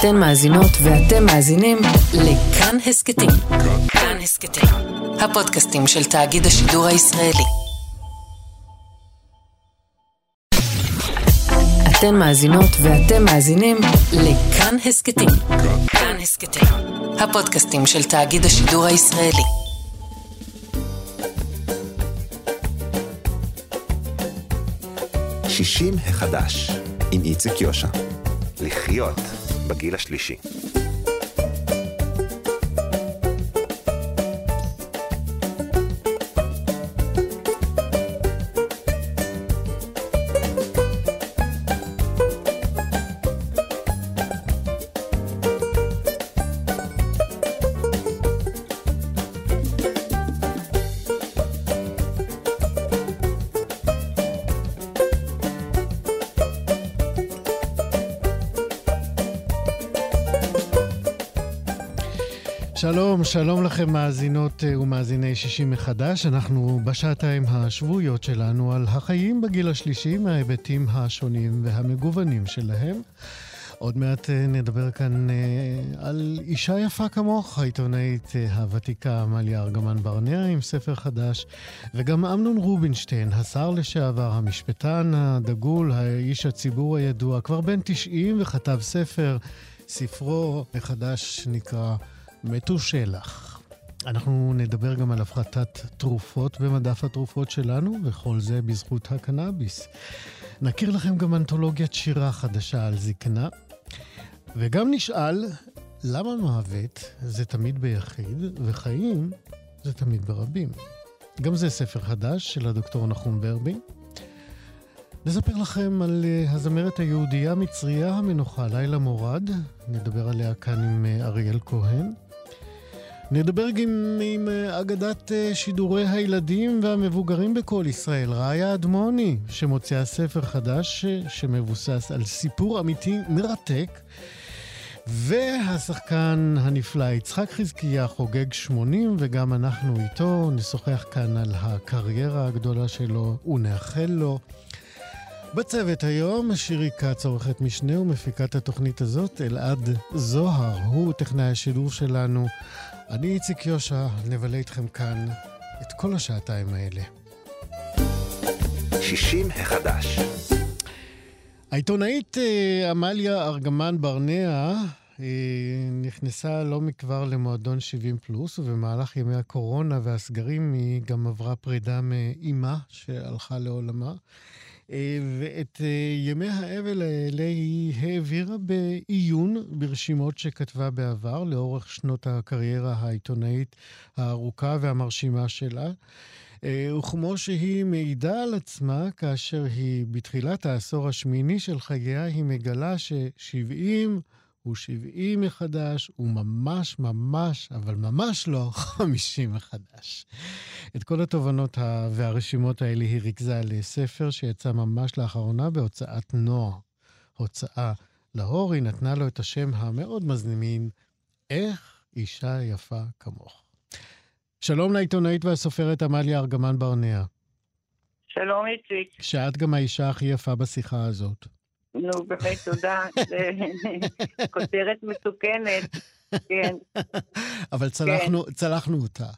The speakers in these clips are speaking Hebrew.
אתן מאזינות ואתם מאזינים לכאן הסכתים. כאן הסכתים, הפודקאסטים של תאגיד השידור הישראלי. אתן מאזינות ואתם מאזינים לכאן הסכתים. כאן הסכתים, הפודקאסטים של תאגיד השידור הישראלי. שישים החדש, עם איציק יושע. לחיות בגיל השלישי. שלום, לכם מאזינות אה, ומאזיני שישי מחדש. אנחנו בשעתיים השבועיות שלנו על החיים בגיל השלישי מההיבטים השונים והמגוונים שלהם. עוד מעט אה, נדבר כאן אה, על אישה יפה כמוך, העיתונאית הוותיקה עמליה ארגמן ברנע עם ספר חדש, וגם אמנון רובינשטיין, השר לשעבר, המשפטן הדגול, האיש הציבור הידוע, כבר בן 90 וכתב ספר. ספרו החדש נקרא מתו שלח. אנחנו נדבר גם על הפחתת תרופות במדף התרופות שלנו, וכל זה בזכות הקנאביס. נכיר לכם גם אנתולוגיית שירה חדשה על זקנה, וגם נשאל למה מוות זה תמיד ביחיד, וחיים זה תמיד ברבים. גם זה ספר חדש של הדוקטור נחום ברבי. נספר לכם על uh, הזמרת היהודייה מצריה המנוחה, לילה מורד. נדבר עליה כאן עם uh, אריאל כהן. נדבר גם עם אה, אגדת אה, שידורי הילדים והמבוגרים בכל ישראל, ראיה אדמוני, שמוציאה ספר חדש אה, שמבוסס על סיפור אמיתי מרתק. והשחקן הנפלא יצחק חזקיה חוגג 80, וגם אנחנו איתו נשוחח כאן על הקריירה הגדולה שלו ונאחל לו. בצוות היום, שירי כץ, עורכת משנה ומפיקת התוכנית הזאת, אלעד זוהר, הוא טכנאי השידור שלנו. אני איציק יושע, נבלה איתכם כאן את כל השעתיים האלה. שישים החדש. העיתונאית אה, עמליה ארגמן ברנע אה, נכנסה לא מכבר למועדון 70 פלוס, ובמהלך ימי הקורונה והסגרים היא גם עברה פרידה מאימה שהלכה לעולמה. אה, ואת ימי האבל האלה היא העבירה בעיון ברשימות שכתבה בעבר, לאורך שנות הקריירה העיתונאית הארוכה והמרשימה שלה. אה, וכמו שהיא מעידה על עצמה, כאשר היא בתחילת העשור השמיני של חייה, היא מגלה ש-70 הוא 70 מחדש, הוא ממש ממש, אבל ממש לא 50 מחדש. את כל התובנות והרשימות האלה היא ריכזה לספר שיצא ממש לאחרונה בהוצאת נוער. הוצאה לאור, היא נתנה לו את השם המאוד מזנימין, איך אישה יפה כמוך. שלום לעיתונאית והסופרת עמליה ארגמן ברנע. שלום, איציק. שאת גם האישה הכי יפה בשיחה הזאת. נו, באמת, תודה. כותרת מסוכנת, כן. אבל צלחנו, כן. צלחנו אותה.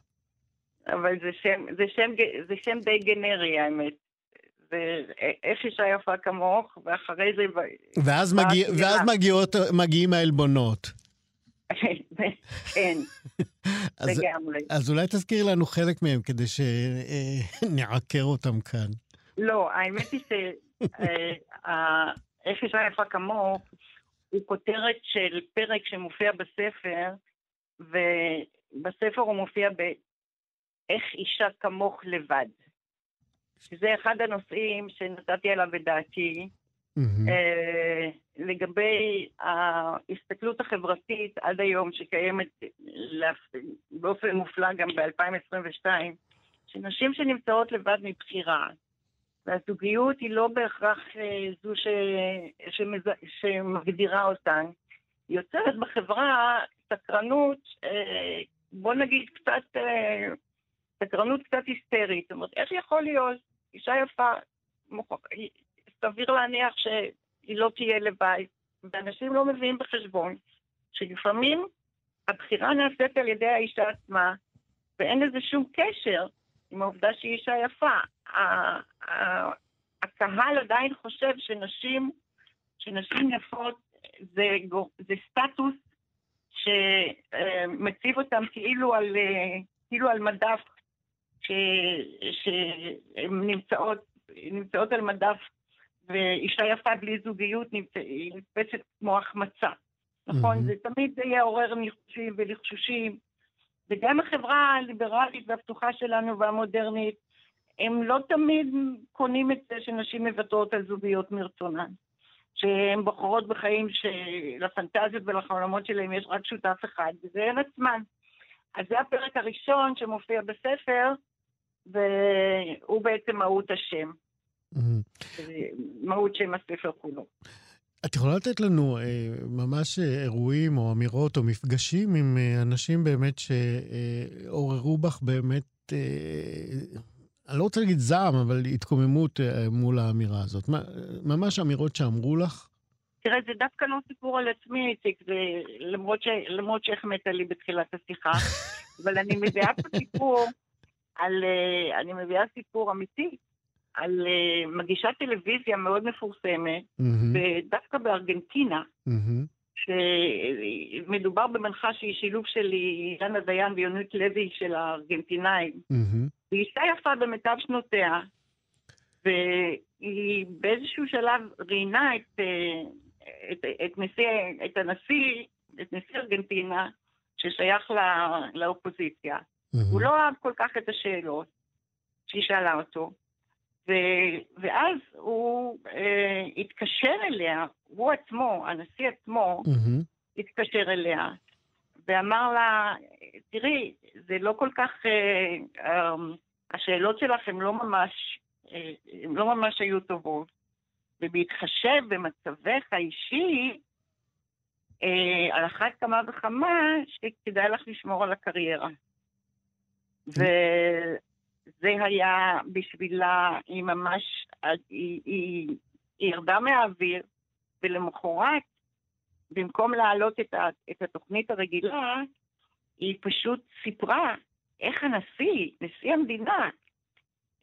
אבל זה שם, זה, שם, זה שם די גנרי, האמת. ואיך אישה יפה כמוך, ואחרי זה... ואז, מגיע, ואז מגיעות, מגיעים העלבונות. כן, לגמרי. אז אולי תזכיר לנו חלק מהם כדי שנעקר אותם כאן. לא, האמת היא ש... אה, איך אישה יפה כמוך, הוא כותרת של פרק שמופיע בספר, ובספר הוא מופיע ב"איך אישה כמוך לבד". שזה אחד הנושאים שנתתי עליו את דעתי. Mm-hmm. אה, לגבי ההסתכלות החברתית עד היום שקיימת באופן מופלא גם ב-2022, שנשים שנמצאות לבד מבחירה, והזוגיות היא לא בהכרח אה, זו ש... שמז... שמגדירה אותן. יוצרת בחברה סקרנות, אה, בוא נגיד קצת, אה, סקרנות קצת היסטרית. זאת אומרת, איך יכול להיות אישה יפה, סביר להניח שהיא לא תהיה לבד, ואנשים לא מביאים בחשבון שלפעמים הבחירה נעשית על ידי האישה עצמה, ואין לזה שום קשר עם העובדה שהיא אישה יפה. הקהל עדיין חושב שנשים, שנשים יפות זה, זה סטטוס שמציב אותם כאילו על, כאילו על מדף, שהן נמצאות, נמצאות על מדף, ואישה יפה בלי זוגיות נתפסת כמו החמצה. נכון? Mm-hmm. זה תמיד יעורר ניחושים ולחשושים. וגם החברה הליברלית והפתוחה שלנו והמודרנית, הם לא תמיד קונים את זה שנשים מוותרות על זוגיות מרצונן. שהן בוחרות בחיים שלפנטזיות ולחלומות שלהם יש רק שותף אחד, וזה הן עצמן. אז זה הפרק הראשון שמופיע בספר, והוא בעצם מהות השם. Mm-hmm. מהות שם הספר כולו. את יכולה לתת לנו אה, ממש אה, אירועים או אמירות או מפגשים עם אה, אנשים באמת שעוררו בך באמת, אה, אני לא רוצה להגיד זעם, אבל התקוממות אה, מול האמירה הזאת. מה, ממש אמירות שאמרו לך? תראה, זה דווקא לא סיפור על עצמי, איציק, זה למרות, ש... למרות שהחמאת לי בתחילת השיחה, אבל אני מביאה פה סיפור על, אה, אני מביאה סיפור אמיתי על uh, מגישת טלוויזיה מאוד מפורסמת, mm-hmm. דווקא בארגנטינה, mm-hmm. שמדובר במנחה שהיא שילוב של אילנה דיין ויונית לוי של הארגנטינאים. Mm-hmm. והיא אישה יפה במיטב שנותיה, והיא באיזשהו שלב ראיינה את, אה, את, את, נשיא, את הנשיא, את נשיא ארגנטינה, ששייך לא, לאופוזיציה. Mm-hmm. הוא לא אהב כל כך את השאלות שהיא שאלה אותו. ו, ואז הוא אה, התקשר אליה, הוא עצמו, הנשיא עצמו, mm-hmm. התקשר אליה, ואמר לה, תראי, זה לא כל כך, אה, אה, השאלות שלך הן לא ממש, אה, הן לא ממש היו טובות, ובהתחשב במצבך האישי, אה, על אחת כמה וכמה, שכדאי לך לשמור על הקריירה. ו... זה היה בשבילה, היא ממש, היא, היא, היא ירדה מהאוויר, ולמחרת, במקום להעלות את, ה, את התוכנית הרגילה, היא פשוט סיפרה איך הנשיא, נשיא המדינה,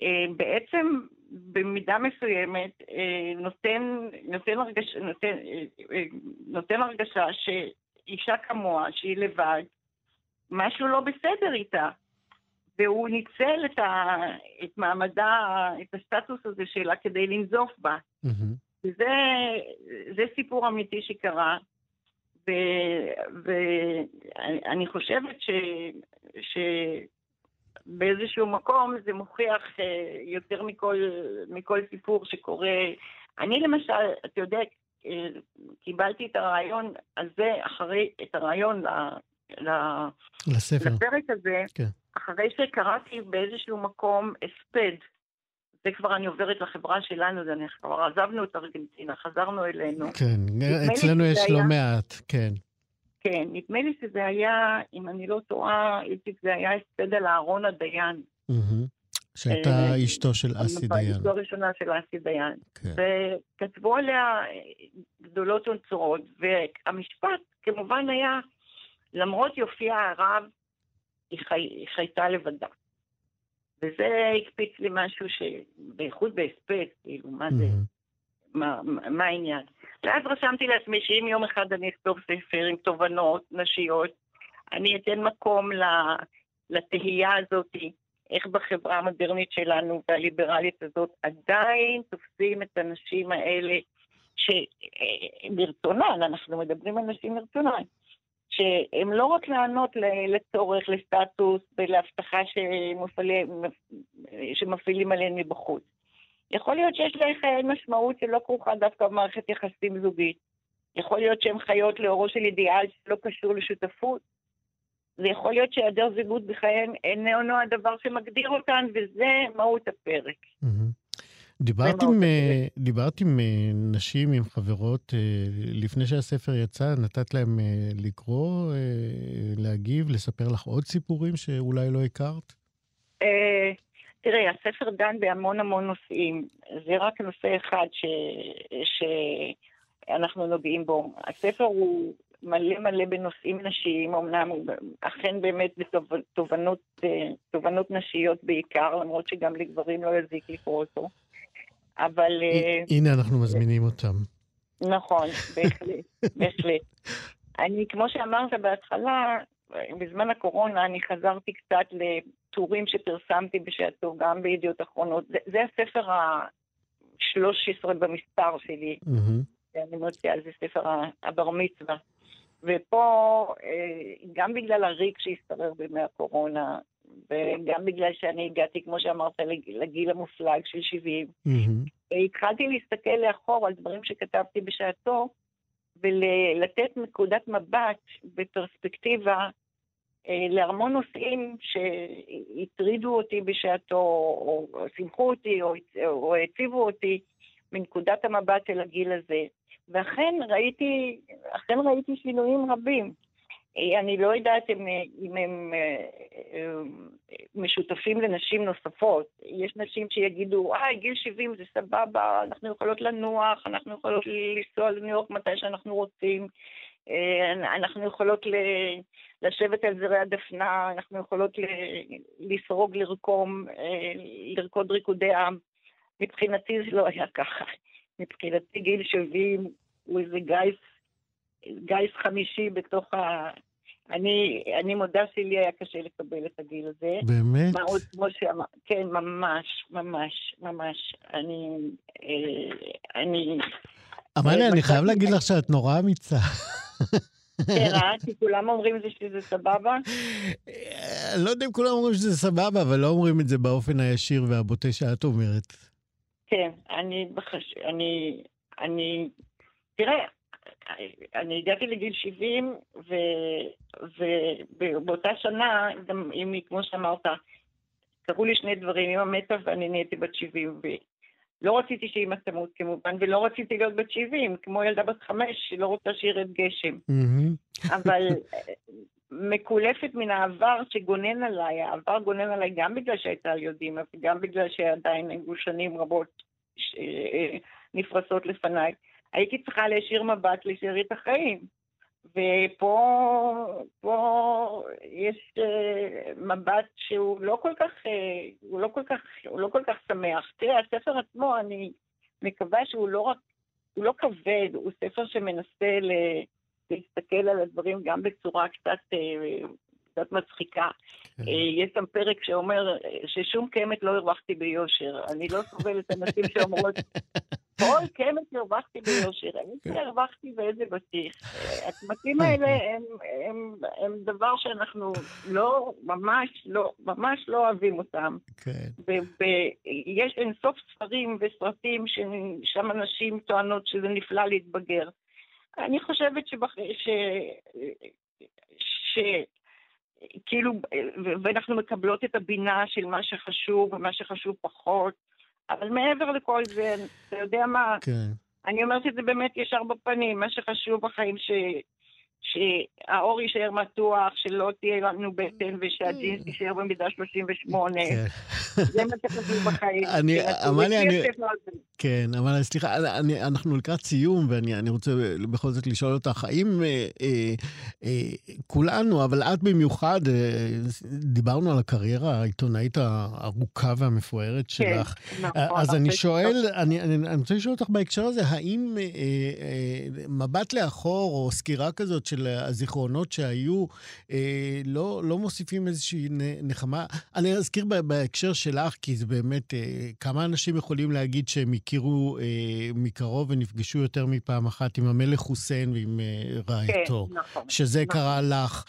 אה, בעצם במידה מסוימת אה, נותן, נותן, הרגש, נותן, אה, נותן הרגשה שאישה כמוה, שהיא לבד, משהו לא בסדר איתה. והוא ניצל את, ה, את מעמדה, את הסטטוס הזה שלה כדי לנזוף בה. Mm-hmm. וזה זה סיפור אמיתי שקרה, ואני חושבת ש, שבאיזשהו מקום זה מוכיח אה, יותר מכל, מכל סיפור שקורה. אני למשל, אתה יודע, אה, קיבלתי את הרעיון הזה אחרי, את הרעיון ל, ל, לספר. לפרק הזה, כן. אחרי שקראתי באיזשהו מקום הספד, זה כבר אני עוברת לחברה שלנו, זה אני כבר עזבנו את ארגנטינה, חזרנו אלינו. כן, אצלנו יש לא היה... מעט, כן. כן, נדמה לי שזה היה, אם אני לא טועה, איציק, זה היה הספד על אהרון הדיין. שהייתה אה, אשתו של אסי דיין. אשתו הראשונה של אסי דיין. כן. וכתבו עליה גדולות ונצורות, והמשפט כמובן היה, למרות יופייה הרב, היא, חי, היא חייתה לבדה. וזה הקפיץ לי משהו שבייחוד בהספד, כאילו, מה זה, מה, מה העניין. ואז רשמתי לעצמי שאם יום אחד אני אכתוב ספר עם תובנות נשיות, אני אתן מקום לתהייה הזאת, איך בחברה המודרנית שלנו והליברלית הזאת עדיין תופסים את הנשים האלה שמרצונן, אנחנו מדברים על נשים מרצונן, שהם לא רק לענות לצורך, לסטטוס ולהבטחה שמפעילים עליהן מבחוץ. יכול להיות שיש להם משמעות שלא כרוכה דווקא במערכת יחסים זוגית. יכול להיות שהן חיות לאורו של אידיאל שלא קשור לשותפות. זה יכול להיות שהיעדר זוגות בחייהם איננו הדבר שמגדיר אותן, וזה מהות הפרק. Mm-hmm. דיברת עם, אה, דיברת עם אה, נשים, עם חברות, אה, לפני שהספר יצא, נתת להם לקרוא, להגיב, לספר לך עוד סיפורים שאולי לא הכרת? תראה, הספר דן בהמון המון נושאים. זה רק נושא אחד ש... שאנחנו נוגעים בו. הספר הוא מלא מלא בנושאים נשיים, אמנם אכן באמת בתובנות תובנות נשיות בעיקר, למרות שגם לגברים לא יזיק לקרוא אותו. אבל... הנה אנחנו מזמינים אותם. נכון, בהחלט, בהחלט. אני, כמו שאמרת בהתחלה, בזמן הקורונה אני חזרתי קצת לטורים שפרסמתי בשעתו, גם בידיעות אחרונות. זה, זה הספר ה-13 במספר שלי. Mm-hmm. אני מוציאה על זה ספר הבר מצווה. ופה, אה, גם בגלל הריק שהשתרר בימי הקורונה, וגם בגלל שאני הגעתי, כמו שאמרת, לגיל המופלג של 70, mm-hmm. התחלתי להסתכל לאחור על דברים שכתבתי בשעתו, ולתת נקודת מבט בפרספקטיבה אה, להמון נושאים שהטרידו אותי בשעתו, או, או שימחו אותי, או, או הציבו אותי מנקודת המבט של הגיל הזה. ואכן ראיתי, אכן ראיתי שינויים רבים. אה, אני לא יודעת אם, אם הם אה, משותפים לנשים נוספות. יש נשים שיגידו, אה, גיל 70 זה סבבה, אנחנו יכולות לנוח, אנחנו יכולות לנסוע לניו יורק מתי שאנחנו רוצים, אה, אנחנו יכולות לשבת על זרי הדפנה, אנחנו יכולות לסרוג, לרקום, לרקוד ריקודי עם. מבחינתי זה לא היה ככה. מבחינתי גיל 70 הוא איזה גיס, גיס חמישי בתוך ה... אני, אני מודה שלי היה קשה לקבל את הגיל הזה. באמת? מה עוד כמו שאמר, כן, ממש, ממש, ממש. אני, אה, אני... אמריה, אה, אני חייב להגיד לך שאת נורא אמיצה. כן, אה? כי כולם אומרים שזה סבבה? אני לא יודע אם כולם אומרים שזה סבבה, אבל לא אומרים את זה באופן הישיר והבוטה שאת אומרת. כן, אני, אני, אני, תראה, אני הגעתי לגיל 70, ו, ובאותה שנה, גם אם היא, כמו שאמרת, קרו לי שני דברים, אמא מתה ואני נהייתי בת 70, ולא רציתי שאמא תמות כמובן, ולא רציתי להיות בת 70, כמו ילדה בת חמש שלא רוצה שירד גשם. אבל מקולפת מן העבר שגונן עליי, העבר גונן עליי גם בגלל שהייתה על יודעים, וגם בגלל שעדיין היו שנים רבות נפרסות לפניי. הייתי צריכה להשאיר מבט לשארית החיים. ופה פה יש uh, מבט שהוא לא כל כך, uh, הוא לא כל כך, הוא לא כל כך שמח. תראה, הספר עצמו, אני מקווה שהוא לא רק, הוא לא כבד, הוא ספר שמנסה ל, להסתכל על הדברים גם בצורה קצת, uh, קצת מצחיקה. כן. יש שם פרק שאומר ששום קמת לא הרווחתי ביושר. אני לא סובלת אנשים שאומרות, כל קמח הרווחתי ביושר, איזה כן. הרווחתי ואיזה בטיח. הצמתים האלה הם, הם, הם דבר שאנחנו לא, ממש לא, ממש לא אוהבים אותם. כן. ויש אינסוף ספרים וסרטים ששם אנשים טוענות שזה נפלא להתבגר. אני חושבת שבח... ש... ש... כאילו, ואנחנו מקבלות את הבינה של מה שחשוב ומה שחשוב פחות. אבל מעבר לכל זה, אתה יודע מה? כן. אני אומרת את זה באמת ישר בפנים, מה שחשוב בחיים ש... שהאור יישאר מתוח, שלא תהיה לנו בטן ושהג'ינס mm. יישאר במידה 38. כן. זה מה שחשוב בחיים. אני, עמליה, אני... כן, אבל סליחה, אני, אנחנו לקראת סיום, ואני רוצה בכל זאת לשאול אותך, האם אה, אה, אה, כולנו, אבל את במיוחד, דיברנו על הקריירה העיתונאית הארוכה והמפוארת כן, שלך. כן, נכון. אז אני שואל, אני, רוצה לשאול אותך בהקשר הזה, האם מבט לאחור, או סקירה כזאת של הזיכרונות שהיו, אה, לא, לא מוסיפים איזושהי נחמה? אני אזכיר בהקשר שלך, כי זה באמת, אה, כמה אנשים יכולים להגיד שהם הכירו אה, מקרוב ונפגשו יותר מפעם אחת עם המלך חוסיין ועם אה, רעייתו, כן, נכון, שזה נכון. קרה לך.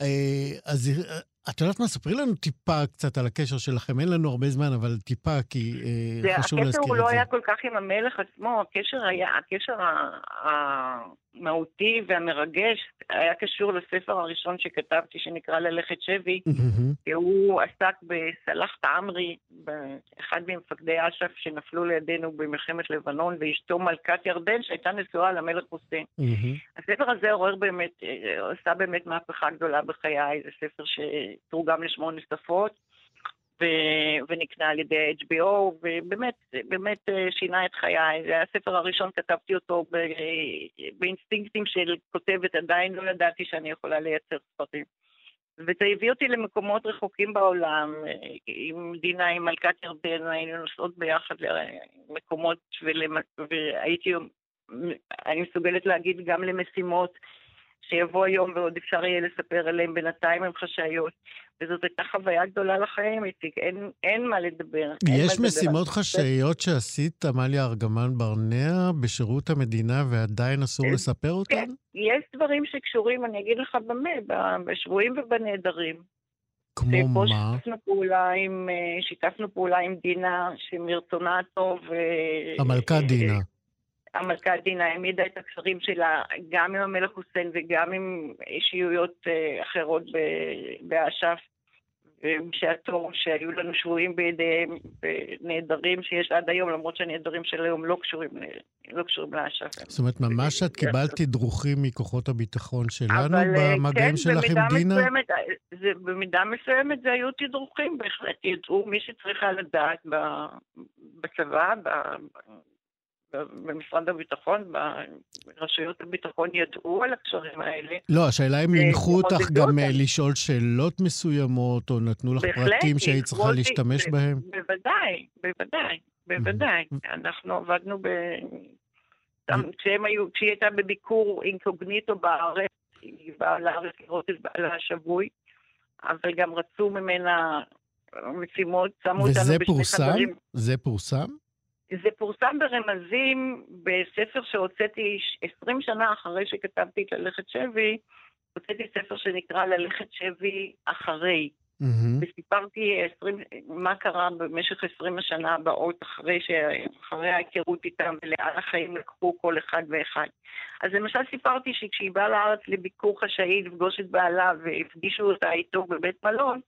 אה, אז אה, את יודעת מה? ספרי לנו טיפה קצת על הקשר שלכם. אין לנו הרבה זמן, אבל טיפה, כי אה, חשוב להזכיר את זה. הקשר הוא לא היה כל כך עם המלך עצמו, הקשר היה, הקשר המהותי והמרגש היה קשור לספר הראשון שכתבתי, שנקרא ללכת שבי, כי הוא עסק בסלאח תעמרי, אחד ממפקדי אש"ף שנפלו לידינו במלחמת לבנון, ואשתו מלכת ירדן, שהייתה נשואה למלך חוסיין. הספר הזה עורר באמת, אה, עשה באמת מהפכה גדולה בחיי, זה ספר ש... תורגם לשמונה שפות, ונקנה על ידי HBO, ובאמת, באמת אה, שינה את חיי. זה הספר הראשון, כתבתי אותו ב- באינסטינקטים של כותבת, עדיין לא ידעתי שאני יכולה לייצר ספרים. וזה הביא אותי למקומות רחוקים בעולם, עם דינה, עם מלכת ירדן, היינו נוסעות ביחד למקומות, ולמ... והייתי, אני מסוגלת להגיד גם למשימות שיבוא היום ועוד אפשר יהיה לספר עליהם, בינתיים הם חשאיות. וזאת הייתה חוויה גדולה לחיים, איציק, אין, אין מה לדבר. יש מה משימות לדבר. חשאיות שעשית, עמליה ארגמן ברנע, בשירות המדינה, ועדיין אסור כן, לספר אותן? כן, יש דברים שקשורים, אני אגיד לך במה, בשבויים ובנעדרים. כמו מה? שיתפנו פעולה עם, אה, שיתפנו פעולה עם דינה, שמרצונה הטוב... אה, המלכה דינה. המלכה דינה העמידה את הקשרים שלה גם עם המלך חוסיין וגם עם אישיויות אה, אחרות באש"ף. בשעתו, שהיו לנו שבויים בידיהם, נעדרים שיש עד היום, למרות שהנעדרים של היום לא קשורים, לא קשורים לאש"ף. זאת אומרת, ממש את קיבלת תדרוכים מכוחות הביטחון שלנו אה, במגעים כן, שלך עם דינה? מסוימת, זה, במידה מסוימת זה היו תדרוכים, בהחלט ידעו מי שצריכה לדעת בצבא, במשרד הביטחון, ברשויות הביטחון ידעו על הקשרים האלה. לא, השאלה אם הנחו אותך גם אה, לשאול שאלות מסוימות, או נתנו לך פרטים שהיית צריכה להשתמש בהם? בוודאי, בוודאי, בוודאי. אנחנו עבדנו ב... כשהיא הייתה בביקור אינקוגניטו בארץ, היא באה לארץ לראות את בעלה השבוי, אבל גם רצו ממנה משימות, שמו אותנו בשני חדרים. וזה פורסם? זה פורסם? זה פורסם ברמזים בספר שהוצאתי 20 שנה אחרי שכתבתי את ללכת שבי, הוצאתי ספר שנקרא ללכת שבי אחרי. Mm-hmm. וסיפרתי 20, מה קרה במשך 20 השנה הבאות אחרי, ש... אחרי ההיכרות איתם ולאן החיים לקחו כל אחד ואחד. אז למשל סיפרתי שכשהיא באה לארץ לביקור חשאי לפגוש את בעלה והפגישו אותה איתו בבית מלון,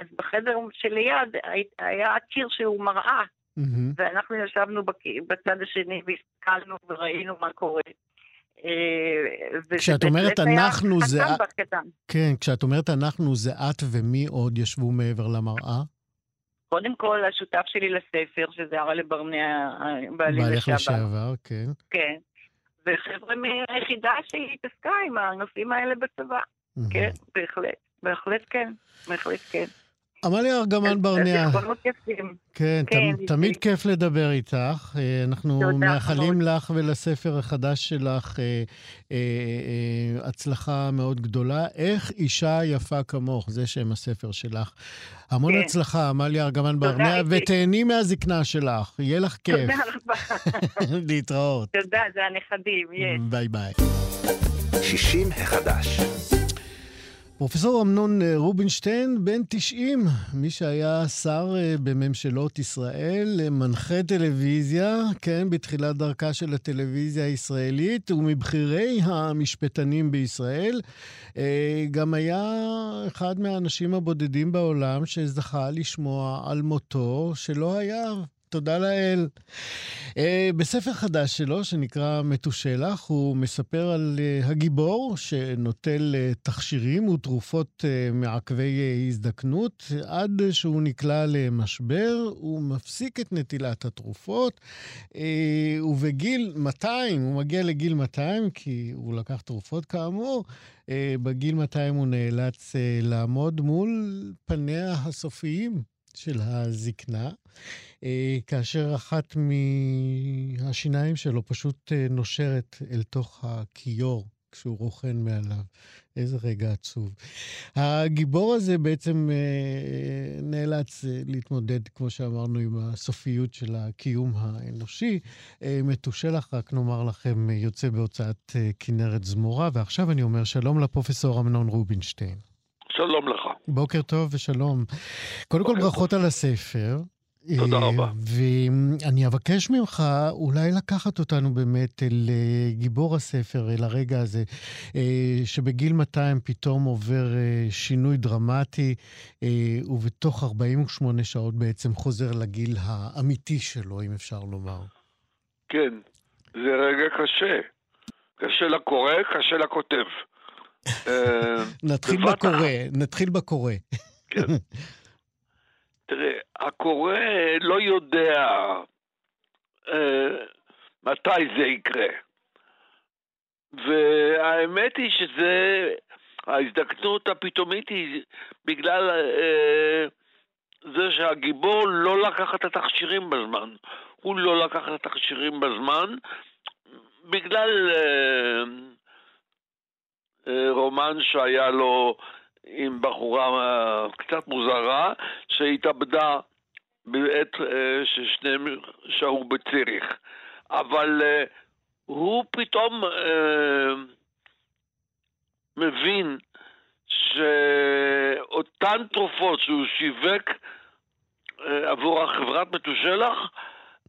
אז בחדר שליד היה קיר שהוא מראה. Mm-hmm. ואנחנו ישבנו בצד השני והסתכלנו וראינו מה קורה. אה, כשאת אומרת אנחנו זה... כן, כשאת אומרת אנחנו זה את ומי עוד ישבו מעבר למראה? קודם כל, השותף שלי לספר, שזה הרלה ברנע, בעלי לשעבר. לשעבר, כן. כן. וחבר'ה מהיחידה שהתעסקה עם הנושאים האלה בצבא. כן, בהחלט. בהחלט כן. בהחלט כן. עמליה ארגמן ברנע. כן, כן תמיד כיף לדבר איתך. אה, אנחנו מאחלים לך ולספר החדש שלך אה, אה, הצלחה מאוד גדולה. איך אישה יפה כמוך, זה שם הספר שלך. המון כן. הצלחה, עמליה ארגמן ברנע, ותהני מהזקנה שלך, יהיה לך כיף. תודה רבה. להתראות. תודה, זה הנכדים, יש. ביי ביי. 60 החדש. פרופסור אמנון אה, רובינשטיין, בן 90, מי שהיה שר אה, בממשלות ישראל, אה, מנחה טלוויזיה, כן, בתחילת דרכה של הטלוויזיה הישראלית, ומבכירי המשפטנים בישראל, גם היה אחד מהאנשים הבודדים בעולם שזכה לשמוע על מותו, שלא היה תודה לאל. Uh, בספר חדש שלו, שנקרא מתושלח, הוא מספר על uh, הגיבור שנוטל uh, תכשירים ותרופות מעכבי הזדקנות, עד שהוא נקלע למשבר, הוא מפסיק את נטילת התרופות, ובגיל 200, הוא מגיע לגיל 200, כי הוא לקח תרופות כאמור, בגיל 200 הוא נאלץ לעמוד מול פניה הסופיים של הזקנה. אה, כאשר אחת מהשיניים שלו פשוט אה, נושרת אל תוך הכיור כשהוא רוכן מעליו. איזה רגע עצוב. הגיבור הזה בעצם אה, נאלץ להתמודד, כמו שאמרנו, עם הסופיות של הקיום האנושי. מתושלח, רק נאמר לכם, יוצא בהוצאת כנרת זמורה. ועכשיו אני אומר שלום לפרופסור אמנון רובינשטיין. שלום לך. בוקר טוב ושלום. קודם כל, ברכות על הספר. תודה אה, רבה. ואני אבקש ממך אולי לקחת אותנו באמת אל אה, גיבור הספר, אל הרגע הזה, אה, שבגיל 200 פתאום עובר שינוי דרמטי, ובתוך 48 שעות בעצם חוזר לגיל האמיתי שלו, אם אפשר לומר. כן, זה רגע קשה. קשה לקורא, קשה לכותב. נתחיל בקורא, נתחיל בקורא. כן. תראה, הקורא לא יודע אה, מתי זה יקרה. והאמת היא שזה, ההזדקנות הפתאומית היא בגלל אה, זה שהגיבור לא לקח את התכשירים בזמן. הוא לא לקח את התכשירים בזמן בגלל אה, אה, רומן שהיה לו עם בחורה אה, קצת מוזרה, שהתאבדה בעת אה, ששניהם שהו בציריך. אבל אה, הוא פתאום אה, מבין שאותן תרופות שהוא שיווק אה, עבור החברת מתושלח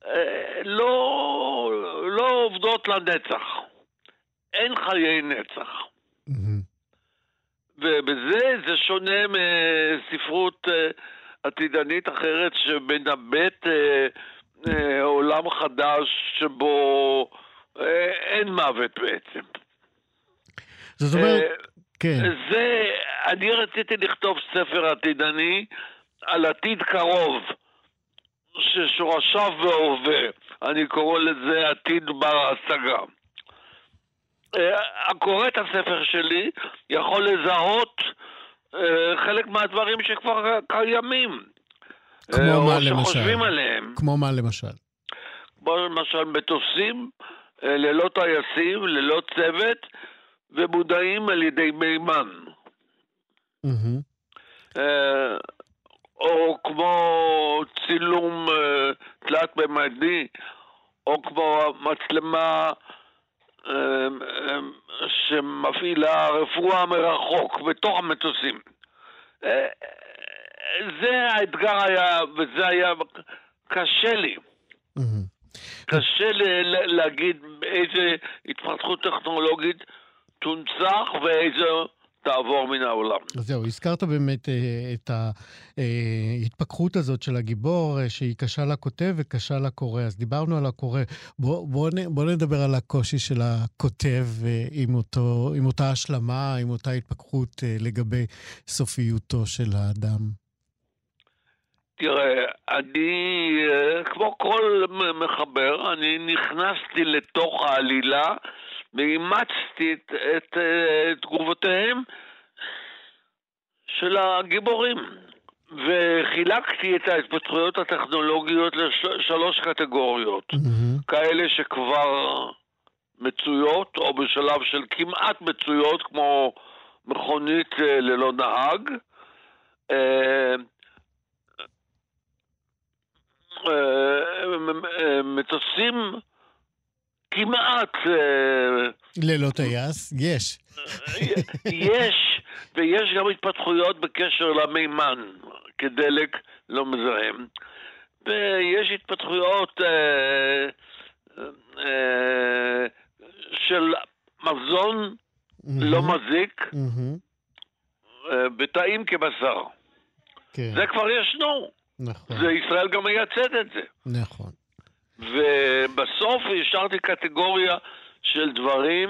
אה, לא, לא עובדות לנצח. אין חיי נצח. ובזה זה שונה מספרות אה, עתידנית אחרת שמנבאת אה, אה, עולם חדש שבו אין מוות בעצם. זאת אומרת, כן. זה, אני רציתי לכתוב ספר עתידני על עתיד קרוב, ששורשיו בהווה. אני קורא לזה עתיד בר השגה. אה, הקורא את הספר שלי יכול לזהות אה, חלק מהדברים שכבר קיימים. כמו אה, מה למשל? שחושבים עליהם. כמו מה למשל? כמו למשל מטוסים ללא טייסים, ללא צוות, ומודעים על ידי מימן. או כמו צילום תלת-ממדי, או כמו מצלמה שמפעילה רפואה מרחוק בתוך המטוסים. אה, זה האתגר היה, וזה היה קשה לי. מהמם. קשה ל- ל- להגיד איזה התפתחות טכנולוגית תונצח ואיזה תעבור מן העולם. אז זהו, הזכרת באמת אה, את ההתפכחות הזאת של הגיבור, אה, שהיא קשה לכותב וקשה לקורא. אז דיברנו על הקורא. בוא, בוא, בוא נדבר על הקושי של הכותב אה, עם, אותו, עם אותה השלמה, עם אותה התפכחות אה, לגבי סופיותו של האדם. תראה, אני, אה, כמו כל מחבר, אני נכנסתי לתוך העלילה ואימצתי את, את, את תגובותיהם של הגיבורים. וחילקתי את ההתפתחויות הטכנולוגיות לשלוש קטגוריות. מהמם. כאלה שכבר מצויות, או בשלב של כמעט מצויות, כמו מכונית אה, ללא נהג. אה, אה, אה, מטוסים כמעט אה, ללא טייס, יש. יש, ויש גם התפתחויות בקשר למימן כדלק לא מזהם. ויש התפתחויות אה, אה, של מזון לא. מזיק. אה, וטעים כבשר. כן, זה כבר ישנו, נכון, וישראל גם מייצאת את זה. נכון. ובסוף השארתי קטגוריה של דברים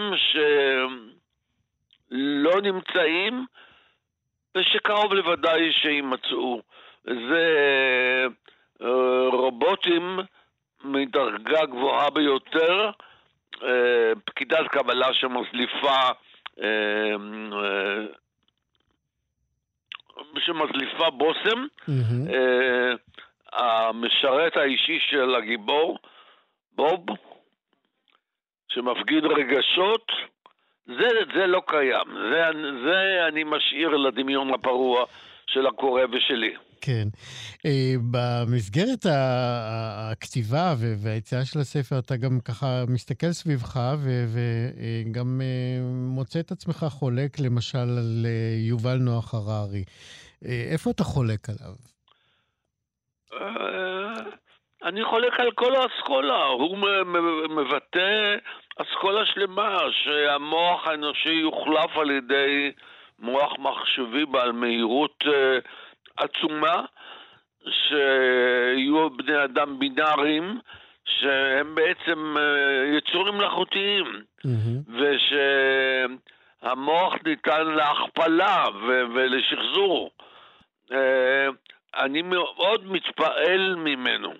שלא נמצאים ושקרוב לוודאי שיימצאו. זה אה, רובוטים מדרגה גבוהה ביותר, אה, פקידת קבלה שמזליפה אה, שמזליפה בושם, מהמם. אה, המשרת האישי של הגיבור, בוב, שמפגין רגשות, זה, זה לא קיים. זה, זה אני משאיר לדמיון הפרוע של הקורא ושלי. כן. אה, במסגרת הכתיבה והיציאה של הספר, אתה גם ככה מסתכל סביבך וגם מוצא את עצמך חולק, למשל, על אה, יובל נוח הררי. אה, איפה אתה חולק עליו? אה, אני חולק על כל האסכולה, הוא מבטא אסכולה שלמה, שהמוח האנושי יוחלף על ידי מוח מחשבי בעל מהירות אה, עצומה, שיהיו בני אדם בינאריים, שהם בעצם אה, יצורים מלאכותיים, מהמם. ושהמוח ניתן להכפלה ו- ולשחזור. אה, אני מאוד מתפעל ממנו.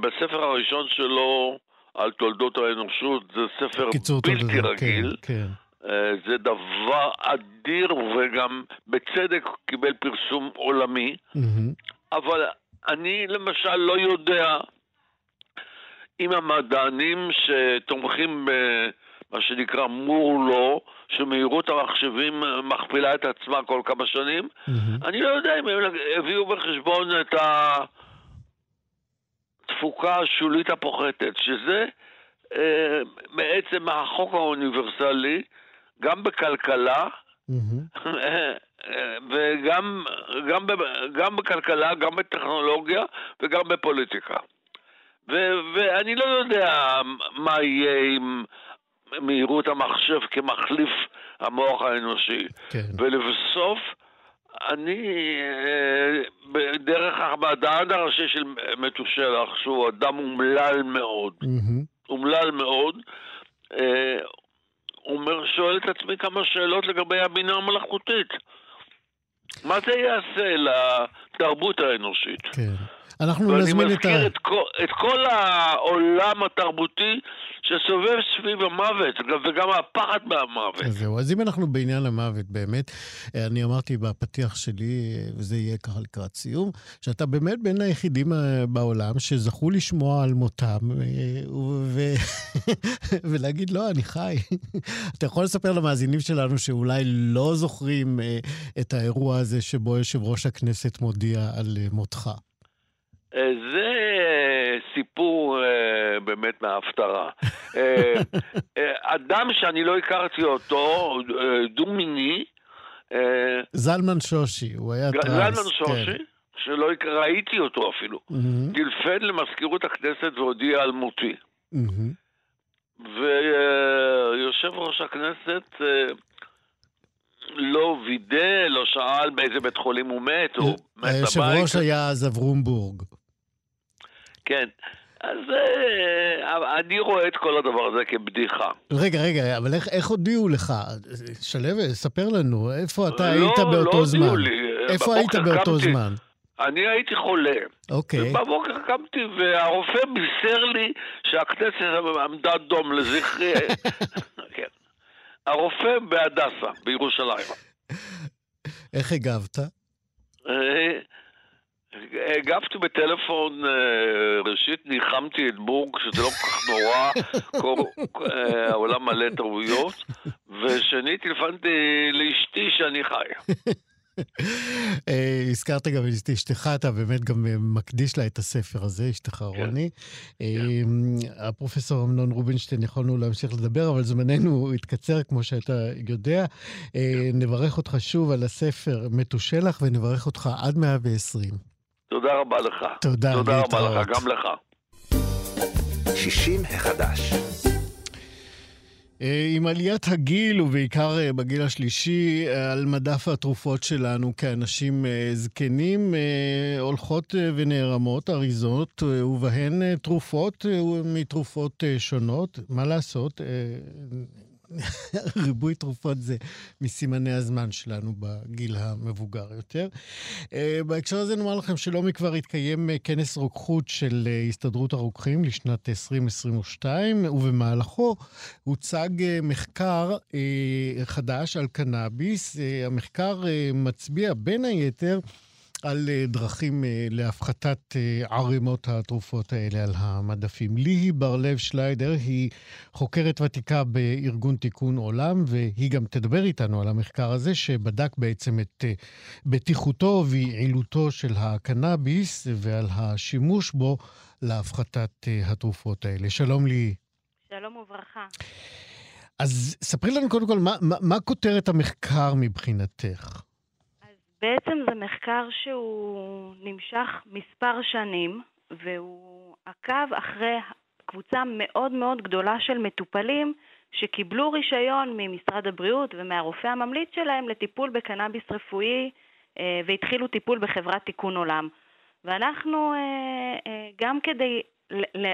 בספר הראשון שלו, על תולדות האנושות, זה ספר בלתי תולדות, רגיל. כן, כן. זה דבר אדיר וגם בצדק קיבל פרסום עולמי, mm-hmm. אבל אני למשל לא יודע אם המדענים שתומכים במה שנקרא מור-לו, שמהירות המחשבים מכפילה את עצמה כל כמה שנים, mm-hmm. אני לא יודע אם הם הביאו בחשבון את התפוקה השולית הפוחתת, שזה אה, בעצם החוק האוניברסלי, גם בכלכלה, mm-hmm. וגם גם, גם בכלכלה, גם בטכנולוגיה וגם בפוליטיקה. ו- ואני לא יודע מה יהיה עם מהירות המחשב כמחליף המוח האנושי. כן. ולבסוף, אני, אה, דרך המדען הראשי של מתושלח, שהוא אדם אומלל מאוד, mm-hmm. אומלל מאוד, אה, אומר, שואל את עצמי כמה שאלות לגבי הבינה המלאכותית. מה זה יעשה לתרבות האנושית? כן. אנחנו נזמין את ה... ואני מזכיר את כל, את כל העולם התרבותי שסובב סביב המוות, וגם הפחד מהמוות. אז זהו, אז אם אנחנו בעניין המוות, באמת, אני אמרתי בפתיח שלי, וזה יהיה ככה לקראת סיום, שאתה באמת בין היחידים אה, בעולם שזכו לשמוע על מותם, אה, ו... ולהגיד, לא, אני חי. אתה יכול לספר למאזינים שלנו שאולי לא זוכרים אה, את האירוע הזה שבו יושב ראש הכנסת מודיע על מותך. זה סיפור uh, באמת מההפטרה. אדם שאני לא הכרתי אותו, דו-מיני, זלמן שושי, הוא היה טרנס. זלמן שושי, כן. שלא ראיתי אותו אפילו, mm-hmm. טלפן למזכירות הכנסת והודיע על מותי. Mm-hmm. ויושב ראש הכנסת לא וידא, לא שאל באיזה בית חולים הוא מת, הוא מת בבית. היושב ראש היה אז אברומבורג. כן. אז אה, אני רואה את כל הדבר הזה כבדיחה. רגע, רגע, אבל איך, איך הודיעו לך? שלו, ספר לנו, איפה אתה לא, היית באותו לא זמן? לא, לא הודיעו לי. איפה היית באותו קמתי, זמן? אני הייתי חולה. אוקיי. ובבוקר קמתי והרופא בישר לי שהכנסת עמדה דום לזכרי... כן. הרופא בהדסה, בירושלים. איך הגבת? הגבתי בטלפון, אה, ראשית ניחמתי את בורג, שזה לא כל כך נורא, כל אה, העולם מלא טעויות, ושנית טלפנתי לאשתי שאני חי. אה, הזכרת גם את אשתך, אתה באמת גם מקדיש לה את הספר הזה, אשתך כן. רוני. כן. הפרופסור אמנון רובינשטיין, יכולנו להמשיך לדבר, אבל זמננו התקצר, כמו שאתה יודע. כן. נברך אותך שוב על הספר מתושלח, ונברך אותך עד 120. תודה רבה לך. תודה, תודה רבה לך, גם לך. 60 החדש. אה, עם עליית הגיל, ובעיקר אה, בגיל השלישי, אה, על מדף התרופות שלנו כאנשים זקנים, הולכות ונערמות אריזות, ובהן תרופות מתרופות שונות. מה לעשות? ריבוי תרופות זה מסימני הזמן שלנו בגיל המבוגר יותר. אה, בהקשר הזה נאמר לכם שלא מכבר התקיים אה, כנס רוקחות של אה, הסתדרות הרוקחים לשנת 2022, ובמהלכו הוצג מחקר חדש על קנאביס. המחקר מצביע בין היתר על אה, דרכים אה, להפחתת אה, ערימות התרופות האלה על המדפים. ליהי בר-לב שליידר היא חוקרת ותיקה בארגון תיקון עולם, והיא גם תדבר איתנו על המחקר הזה, שבדק בעצם את בטיחותו ויעילותו של הקנאביס ועל השימוש בו להפחתת התרופות האלה. שלום ליהי. שלום וברכה. אז ספרי לנו קודם כל, מה, מה, מה כותרת המחקר מבחינתך? בעצם זה מחקר שהוא נמשך מספר שנים, והוא עקב אחרי קבוצה מאוד מאוד גדולה של מטופלים שקיבלו רישיון ממשרד הבריאות ומהרופא הממליץ שלהם לטיפול בקנאביס רפואי אה, והתחילו טיפול בחברת תיקון עולם. ואנחנו, אה, אה, גם כדי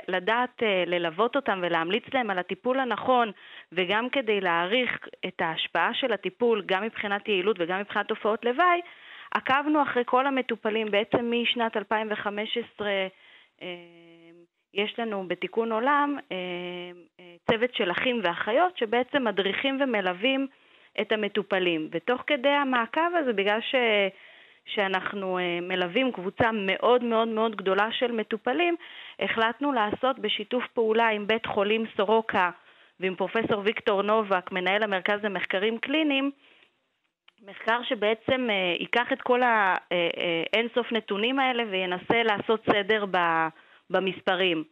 לדעת ללוות אותם ולהמליץ להם על הטיפול הנכון וגם כדי להעריך את ההשפעה של הטיפול גם מבחינת יעילות וגם מבחינת תופעות לוואי, עקבנו אחרי כל המטופלים, בעצם משנת 2015 יש לנו בתיקון עולם צוות של אחים ואחיות שבעצם מדריכים ומלווים את המטופלים. ותוך כדי המעקב הזה, בגלל ש... שאנחנו אה, מלווים קבוצה מאוד מאוד מאוד גדולה של מטופלים, החלטנו לעשות בשיתוף פעולה עם בית חולים סורוקה ועם פרופסור ויקטור נובק, מנהל המרכז למחקרים קליניים, מחקר שבעצם אה, ייקח את כל האינסוף אה, נתונים האלה וינסה לעשות סדר במספרים.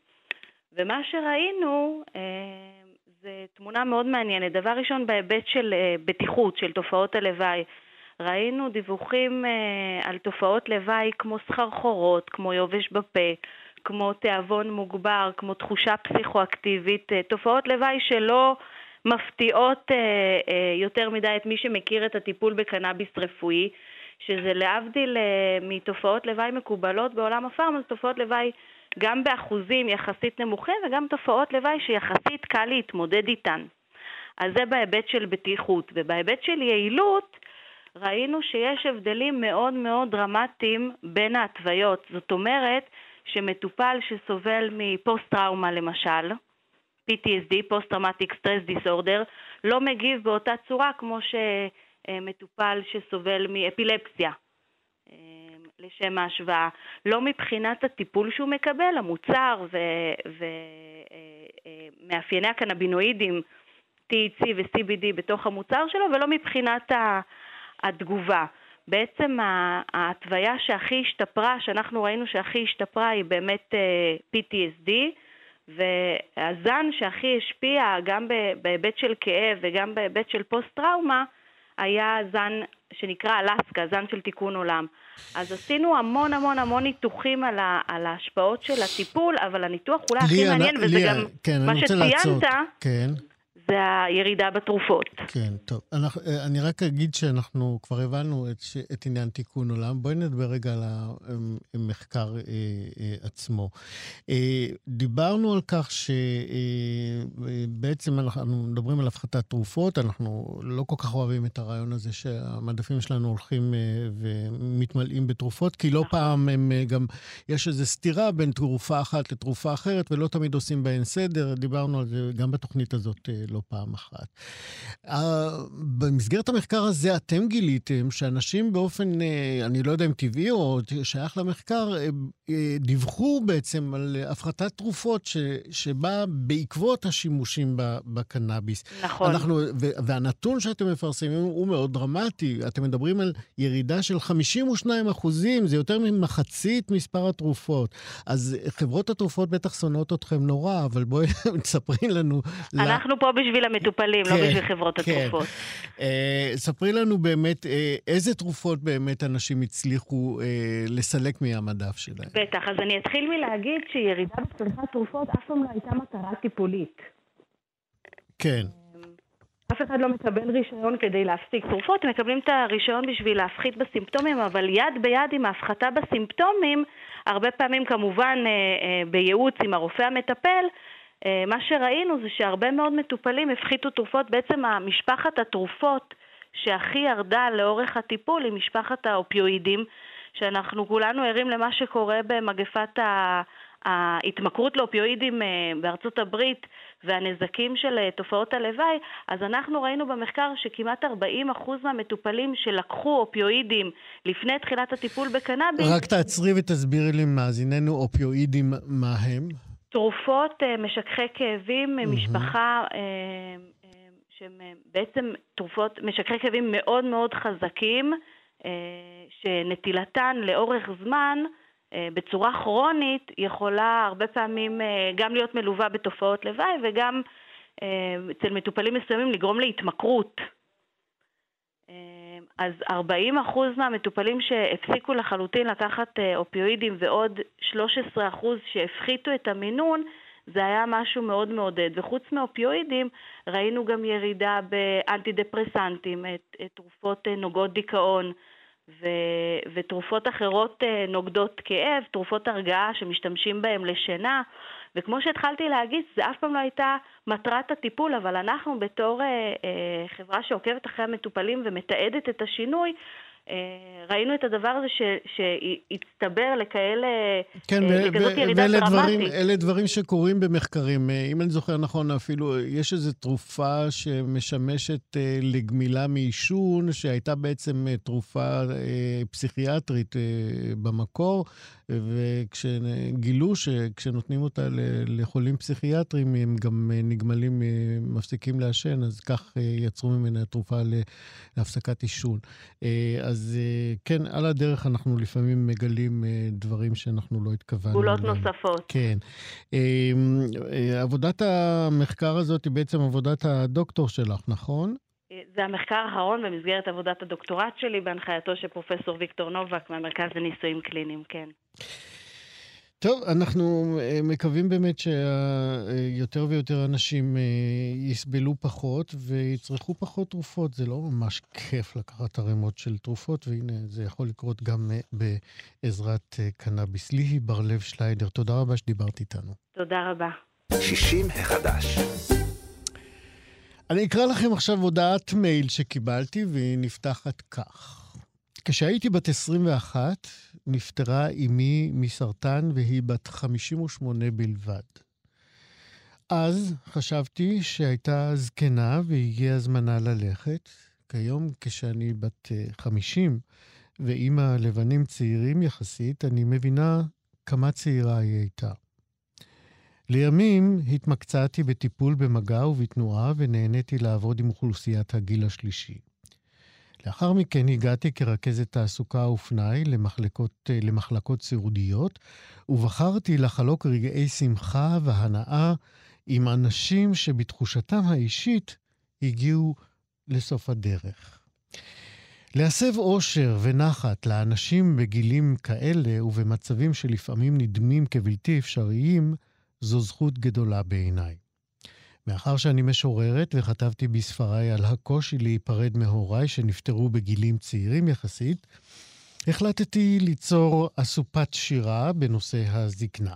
ומה שראינו זה תמונה מאוד מעניינת. דבר ראשון בהיבט של בטיחות, של תופעות הלוואי. ראינו דיווחים אה, על תופעות לוואי כמו סחרחורות, כמו יובש בפה, כמו תיאבון מוגבר, כמו תחושה פסיכואקטיבית, אה, תופעות לוואי שלא מפתיעות אה, אה, יותר מדי את מי שמכיר את הטיפול בקנאביס רפואי, שזה להבדיל אה, מתופעות לוואי מקובלות בעולם הפארמה, זה תופעות לוואי גם באחוזים יחסית נמוכים וגם תופעות לוואי שיחסית קל להתמודד איתן. אז זה בהיבט של בטיחות. ובהיבט של יעילות, ראינו שיש הבדלים מאוד מאוד דרמטיים בין ההתוויות. זאת אומרת שמטופל שסובל מפוסט-טראומה למשל, PTSD, Post-Traumatic Stress Disorder, לא מגיב באותה צורה כמו שמטופל שסובל מאפילפסיה. אה, לשם ההשוואה, לא מבחינת הטיפול שהוא מקבל, המוצר ומאפייני אה, אה, הקנבינואידים THC ו-CBD בתוך המוצר שלו, ולא מבחינת התגובה. בעצם ההתוויה שהכי השתפרה, שאנחנו ראינו שהכי השתפרה היא באמת PTSD, והזן שהכי השפיע גם בהיבט של כאב וגם בהיבט של פוסט-טראומה היה זן שנקרא אלסקה, זן של תיקון עולם. אז עשינו המון המון המון ניתוחים על, ה, על ההשפעות של הטיפול, אבל הניתוח אולי הכי מעניין, וזה גם כן, מה שציינת, כן. זה הירידה בתרופות. כן, טוב. אנחנו, אה, אני רק אגיד שאנחנו כבר הבנו את, את עניין תיקון עולם. בואי נדבר רגע על המחקר אה, אה, עצמו. אה, דיברנו על כך שבעצם אה, אנחנו מדברים על הפחתת תרופות, אנחנו לא כל כך אוהבים את הרעיון הזה שהמדפים שלנו הולכים אה, ומתמלאים בתרופות, כי לא נכון. פעם הם אה, גם, יש איזו סתירה בין תרופה אחת לתרופה אחרת, ולא תמיד עושים בהן סדר. דיברנו על זה גם בתוכנית הזאת. אה, לא פעם אחת. במסגרת המחקר הזה אתם גיליתם שאנשים באופן, אה, אני לא יודע אם טבעי או שייך למחקר, אה, אה, דיווחו בעצם על הפחתת תרופות ש, שבאה בעקבות השימושים בקנאביס. נכון. אנחנו, והנתון שאתם מפרסמים הוא מאוד דרמטי. אתם מדברים על ירידה של 52 אחוזים, זה יותר ממחצית מספר התרופות. אז חברות התרופות בטח שונאות אתכם נורא, אבל בואי תספרי לנו... אנחנו לה... פה בשביל המטופלים, לא כן, לא בשביל חברות כן. התרופות. אה, ספרי לנו באמת, אה, איזה תרופות באמת אנשים הצליחו אה, לסלק מהמדף שלהם. בטח, אז אני אתחיל מלהגיד שירידה בצריכת תרופות אף פעם לא הייתה מטרה טיפולית. כן. אף אחד לא מקבל רישיון כדי להפסיק תרופות, מקבלים את הרישיון בשביל להפחית בסימפטומים, אבל יד ביד עם ההפחתה בסימפטומים, הרבה פעמים כמובן בייעוץ עם הרופא המטפל, מה שראינו זה שהרבה מאוד מטופלים הפחיתו תרופות, בעצם משפחת התרופות שהכי ירדה לאורך הטיפול היא משפחת האופיואידים, שאנחנו כולנו ערים למה שקורה במגפת ההתמכרות לאופיואידים אה, בארצות הברית והנזקים של אה, תופעות הלוואי, אז אנחנו ראינו במחקר שכמעט 40% מהמטופלים שלקחו אופיואידים לפני תחילת הטיפול בקנאביס... רק תעצרי ותסבירי לי מאזיננו אופיואידים מה הם. תרופות אה, משככי כאבים ממשפחה אה, אה, שהם בעצם תרופות, משככי כאבים מאוד מאוד חזקים, שנטילתן לאורך זמן בצורה כרונית יכולה הרבה פעמים גם להיות מלווה בתופעות לוואי וגם אצל מטופלים מסוימים לגרום להתמכרות. אז 40% מהמטופלים שהפסיקו לחלוטין לקחת אה, אופיואידים ועוד 13% שהפחיתו את המינון, זה היה משהו מאוד מעודד. וחוץ מאופיואידים, ראינו גם ירידה באנטי דפרסנטים, את, את תרופות אה, נוגעות דיכאון ו, ותרופות אחרות אה, נוגדות כאב, תרופות הרגעה שמשתמשים בהן לשינה. וכמו שהתחלתי להגיד, זה אף פעם לא הייתה מטרת הטיפול, אבל אנחנו בתור אה, אה, חברה שעוקבת אחרי המטופלים ומתעדת את השינוי, ראינו את הדבר הזה שהצטבר לכאלה, כן, לכזאת ירידה דרמטית. אלה דברים שקורים במחקרים. אם אני זוכר נכון, אפילו יש איזו תרופה שמשמשת לגמילה מעישון, שהייתה בעצם תרופה פסיכיאטרית במקור. וכשגילו שכשנותנים אותה לחולים פסיכיאטריים, הם גם נגמלים, מפסיקים לעשן, אז כך יצרו ממנה תרופה להפסקת עישון. אז כן, על הדרך אנחנו לפעמים מגלים דברים שאנחנו לא התכוונו. פעולות נוספות. כן. עבודת המחקר הזאת היא בעצם עבודת הדוקטור שלך, נכון? זה המחקר האחרון במסגרת עבודת הדוקטורט שלי בהנחייתו של פרופסור ויקטור נובק מהמרכז לניסויים קליניים, כן. טוב, אנחנו אה, מקווים באמת שיותר ויותר אנשים אה, יסבלו פחות ויצרכו פחות תרופות. זה לא ממש כיף לקחת ערימות של תרופות, והנה, זה יכול לקרות גם אה, בעזרת קנאביס. ליהי בר-לב שליידר, תודה רבה שדיברת איתנו. תודה רבה. 60 החדש. אני אקרא לכם עכשיו הודעת מייל שקיבלתי, והיא נפתחת כך. כשהייתי בת 21, נפטרה אמי מסרטן והיא בת 58 בלבד. אז חשבתי שהייתה זקנה והגיע זמנה ללכת. כיום, כשאני בת 50 ואימא לבנים צעירים יחסית, אני מבינה כמה צעירה היא הייתה. לימים התמקצעתי בטיפול במגע ובתנועה ונהניתי לעבוד עם אוכלוסיית הגיל השלישי. לאחר מכן הגעתי כרכזת תעסוקה ופנאי למחלקות, למחלקות סיעודיות, ובחרתי לחלוק רגעי שמחה והנאה עם אנשים שבתחושתם האישית הגיעו לסוף הדרך. להסב אושר ונחת לאנשים בגילים כאלה ובמצבים שלפעמים נדמים כבלתי אפשריים, זו זכות גדולה בעיניי. מאחר שאני משוררת וכתבתי בספריי על הקושי להיפרד מהוריי שנפטרו בגילים צעירים יחסית, החלטתי ליצור אסופת שירה בנושא הזקנה.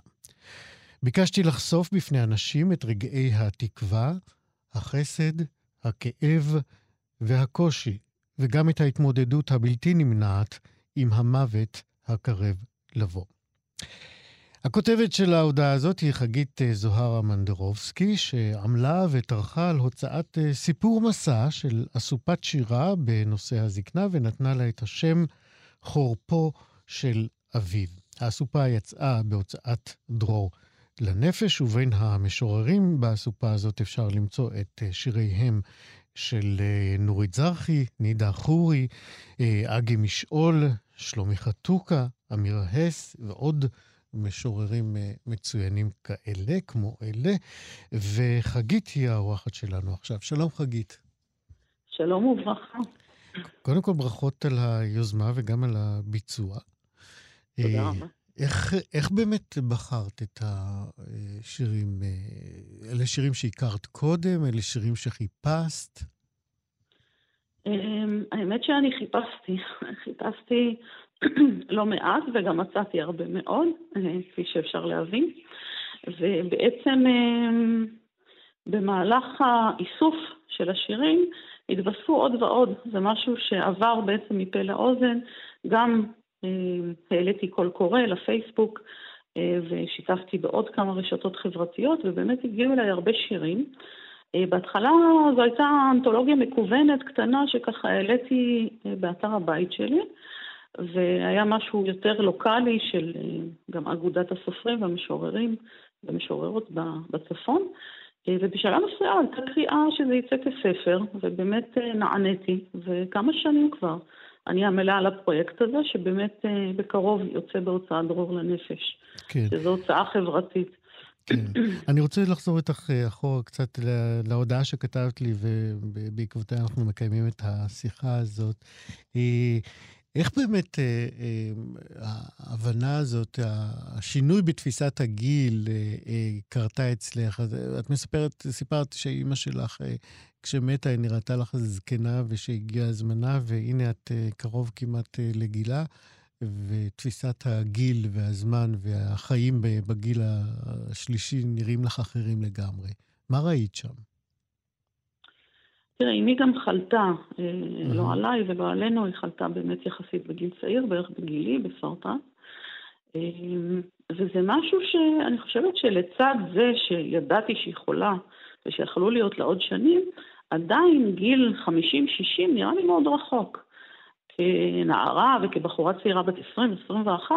ביקשתי לחשוף בפני אנשים את רגעי התקווה, החסד, הכאב והקושי, וגם את ההתמודדות הבלתי נמנעת עם המוות הקרב לבוא. הכותבת של ההודעה הזאת היא חגית אה, זוהרה מנדרובסקי, שעמלה וטרחה על הוצאת אה, סיפור מסע של אסופת שירה בנושא הזקנה, ונתנה לה את השם חורפו של אביו. האסופה יצאה בהוצאת דרור לנפש, ובין המשוררים באסופה הזאת אפשר למצוא את אה, שיריהם של נורית זרחי, נידה חורי, אגי משעול, שלומי חתוקה, אמיר הס ועוד משוררים אה, מצוינים כאלה, כמו אלה, וחגית היא האורחת שלנו עכשיו. שלום חגית. שלום וברכה. קודם כל ברכות על היוזמה וגם על הביצוע. תודה אה, רבה. איך, איך באמת בחרת את השירים? אה, אלה שירים שהכרת קודם? אלה שירים שחיפשת? אמ, האמת שאני חיפשתי. חיפשתי לא מעט וגם מצאתי הרבה מאוד, אה, כפי שאפשר להבין. ובעצם אה, במהלך האיסוף של השירים התווספו עוד ועוד. זה משהו שעבר בעצם מפה לאוזן. גם אה, העליתי קול קורא לפייסבוק ושיתפתי בעוד כמה רשתות חברתיות, ובאמת הגיעו אליי הרבה שירים. בהתחלה זו הייתה אנתולוגיה מקוונת קטנה שככה העליתי באתר הבית שלי. והיה משהו יותר לוקאלי של אה, גם אגודת הסופרים והמשוררים והמשוררות בצפון. אה, ובשלב מסוים הייתה קריאה שזה יצא כספר, ובאמת אה, נעניתי, וכמה שנים כבר אני עמלה על הפרויקט הזה, שבאמת בקרוב יוצא בהוצאת דרור לנפש. כן. שזו הוצאה חברתית. כן. אני רוצה לחזור איתך אחורה קצת להודעה שכתבת לי, ובעקבותיה אנחנו מקיימים את השיחה הזאת. איך באמת אה, אה, ההבנה הזאת, השינוי בתפיסת הגיל אה, אה, קרתה אצלך? את מספרת, סיפרת שאימא שלך, אה, כשמתה, היא נראתה לך זקנה ושהגיע זמנה, והנה את אה, קרוב כמעט אה, לגילה, ותפיסת הגיל והזמן והחיים בגיל השלישי נראים לך אחרים לגמרי. מה ראית שם? תראה, אמי גם חלתה, mm-hmm. לא עליי ולא עלינו, היא חלתה באמת יחסית בגיל צעיר, בערך בגילי, בסרטן. וזה משהו שאני חושבת שלצד זה שידעתי שהיא חולה ושיכלו להיות לה עוד שנים, עדיין גיל 50-60 נראה לי מאוד רחוק. כנערה וכבחורה צעירה בת 20-21,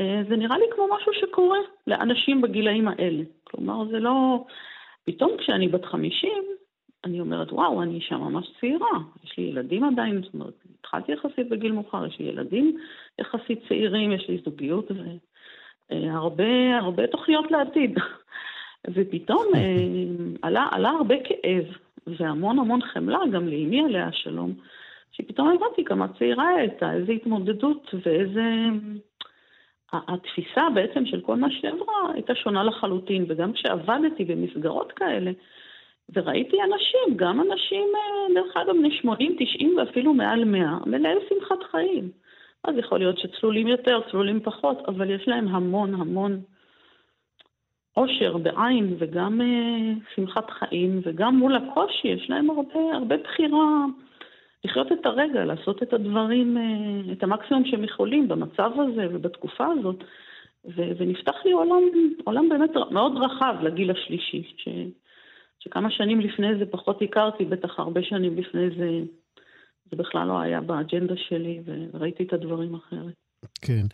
אה, זה נראה לי כמו משהו שקורה לאנשים בגילאים האלה. כלומר, זה לא... פתאום כשאני בת 50, אני אומרת, וואו, אני אישה ממש צעירה. יש לי ילדים עדיין, זאת אומרת, התחלתי יחסית בגיל מאוחר, יש לי ילדים יחסית צעירים, יש לי זוגיות והרבה אה, הרבה תוכניות לעתיד. ופתאום אה, עלה, עלה הרבה כאב והמון המון חמלה גם לאמי עליה השלום, שפתאום הבנתי כמה צעירה הייתה, איזו התמודדות ואיזה... התפיסה בעצם של כל מה שהיא עברה הייתה שונה לחלוטין, וגם כשעבדתי במסגרות כאלה, וראיתי אנשים, גם אנשים, אה, דרך אגב, בני 80, 90 ואפילו מעל 100, מלאי שמחת חיים. אז יכול להיות שצלולים יותר, צלולים פחות, אבל יש להם המון המון עושר בעין וגם uh, שמחת חיים, וגם מול הקושי יש להם הרבה, הרבה בחירה לחיות את הרגע, לעשות את הדברים, uh, את המקסימום שהם יכולים במצב הזה ובתקופה הזאת. ו- ונפתח לי עולם, עולם באמת מאוד רחב לגיל השלישי, ש- שכמה שנים לפני זה פחות הכרתי, בטח הרבה שנים לפני זה זה בכלל לא היה באג'נדה שלי, וראיתי את הדברים אחרת. כן.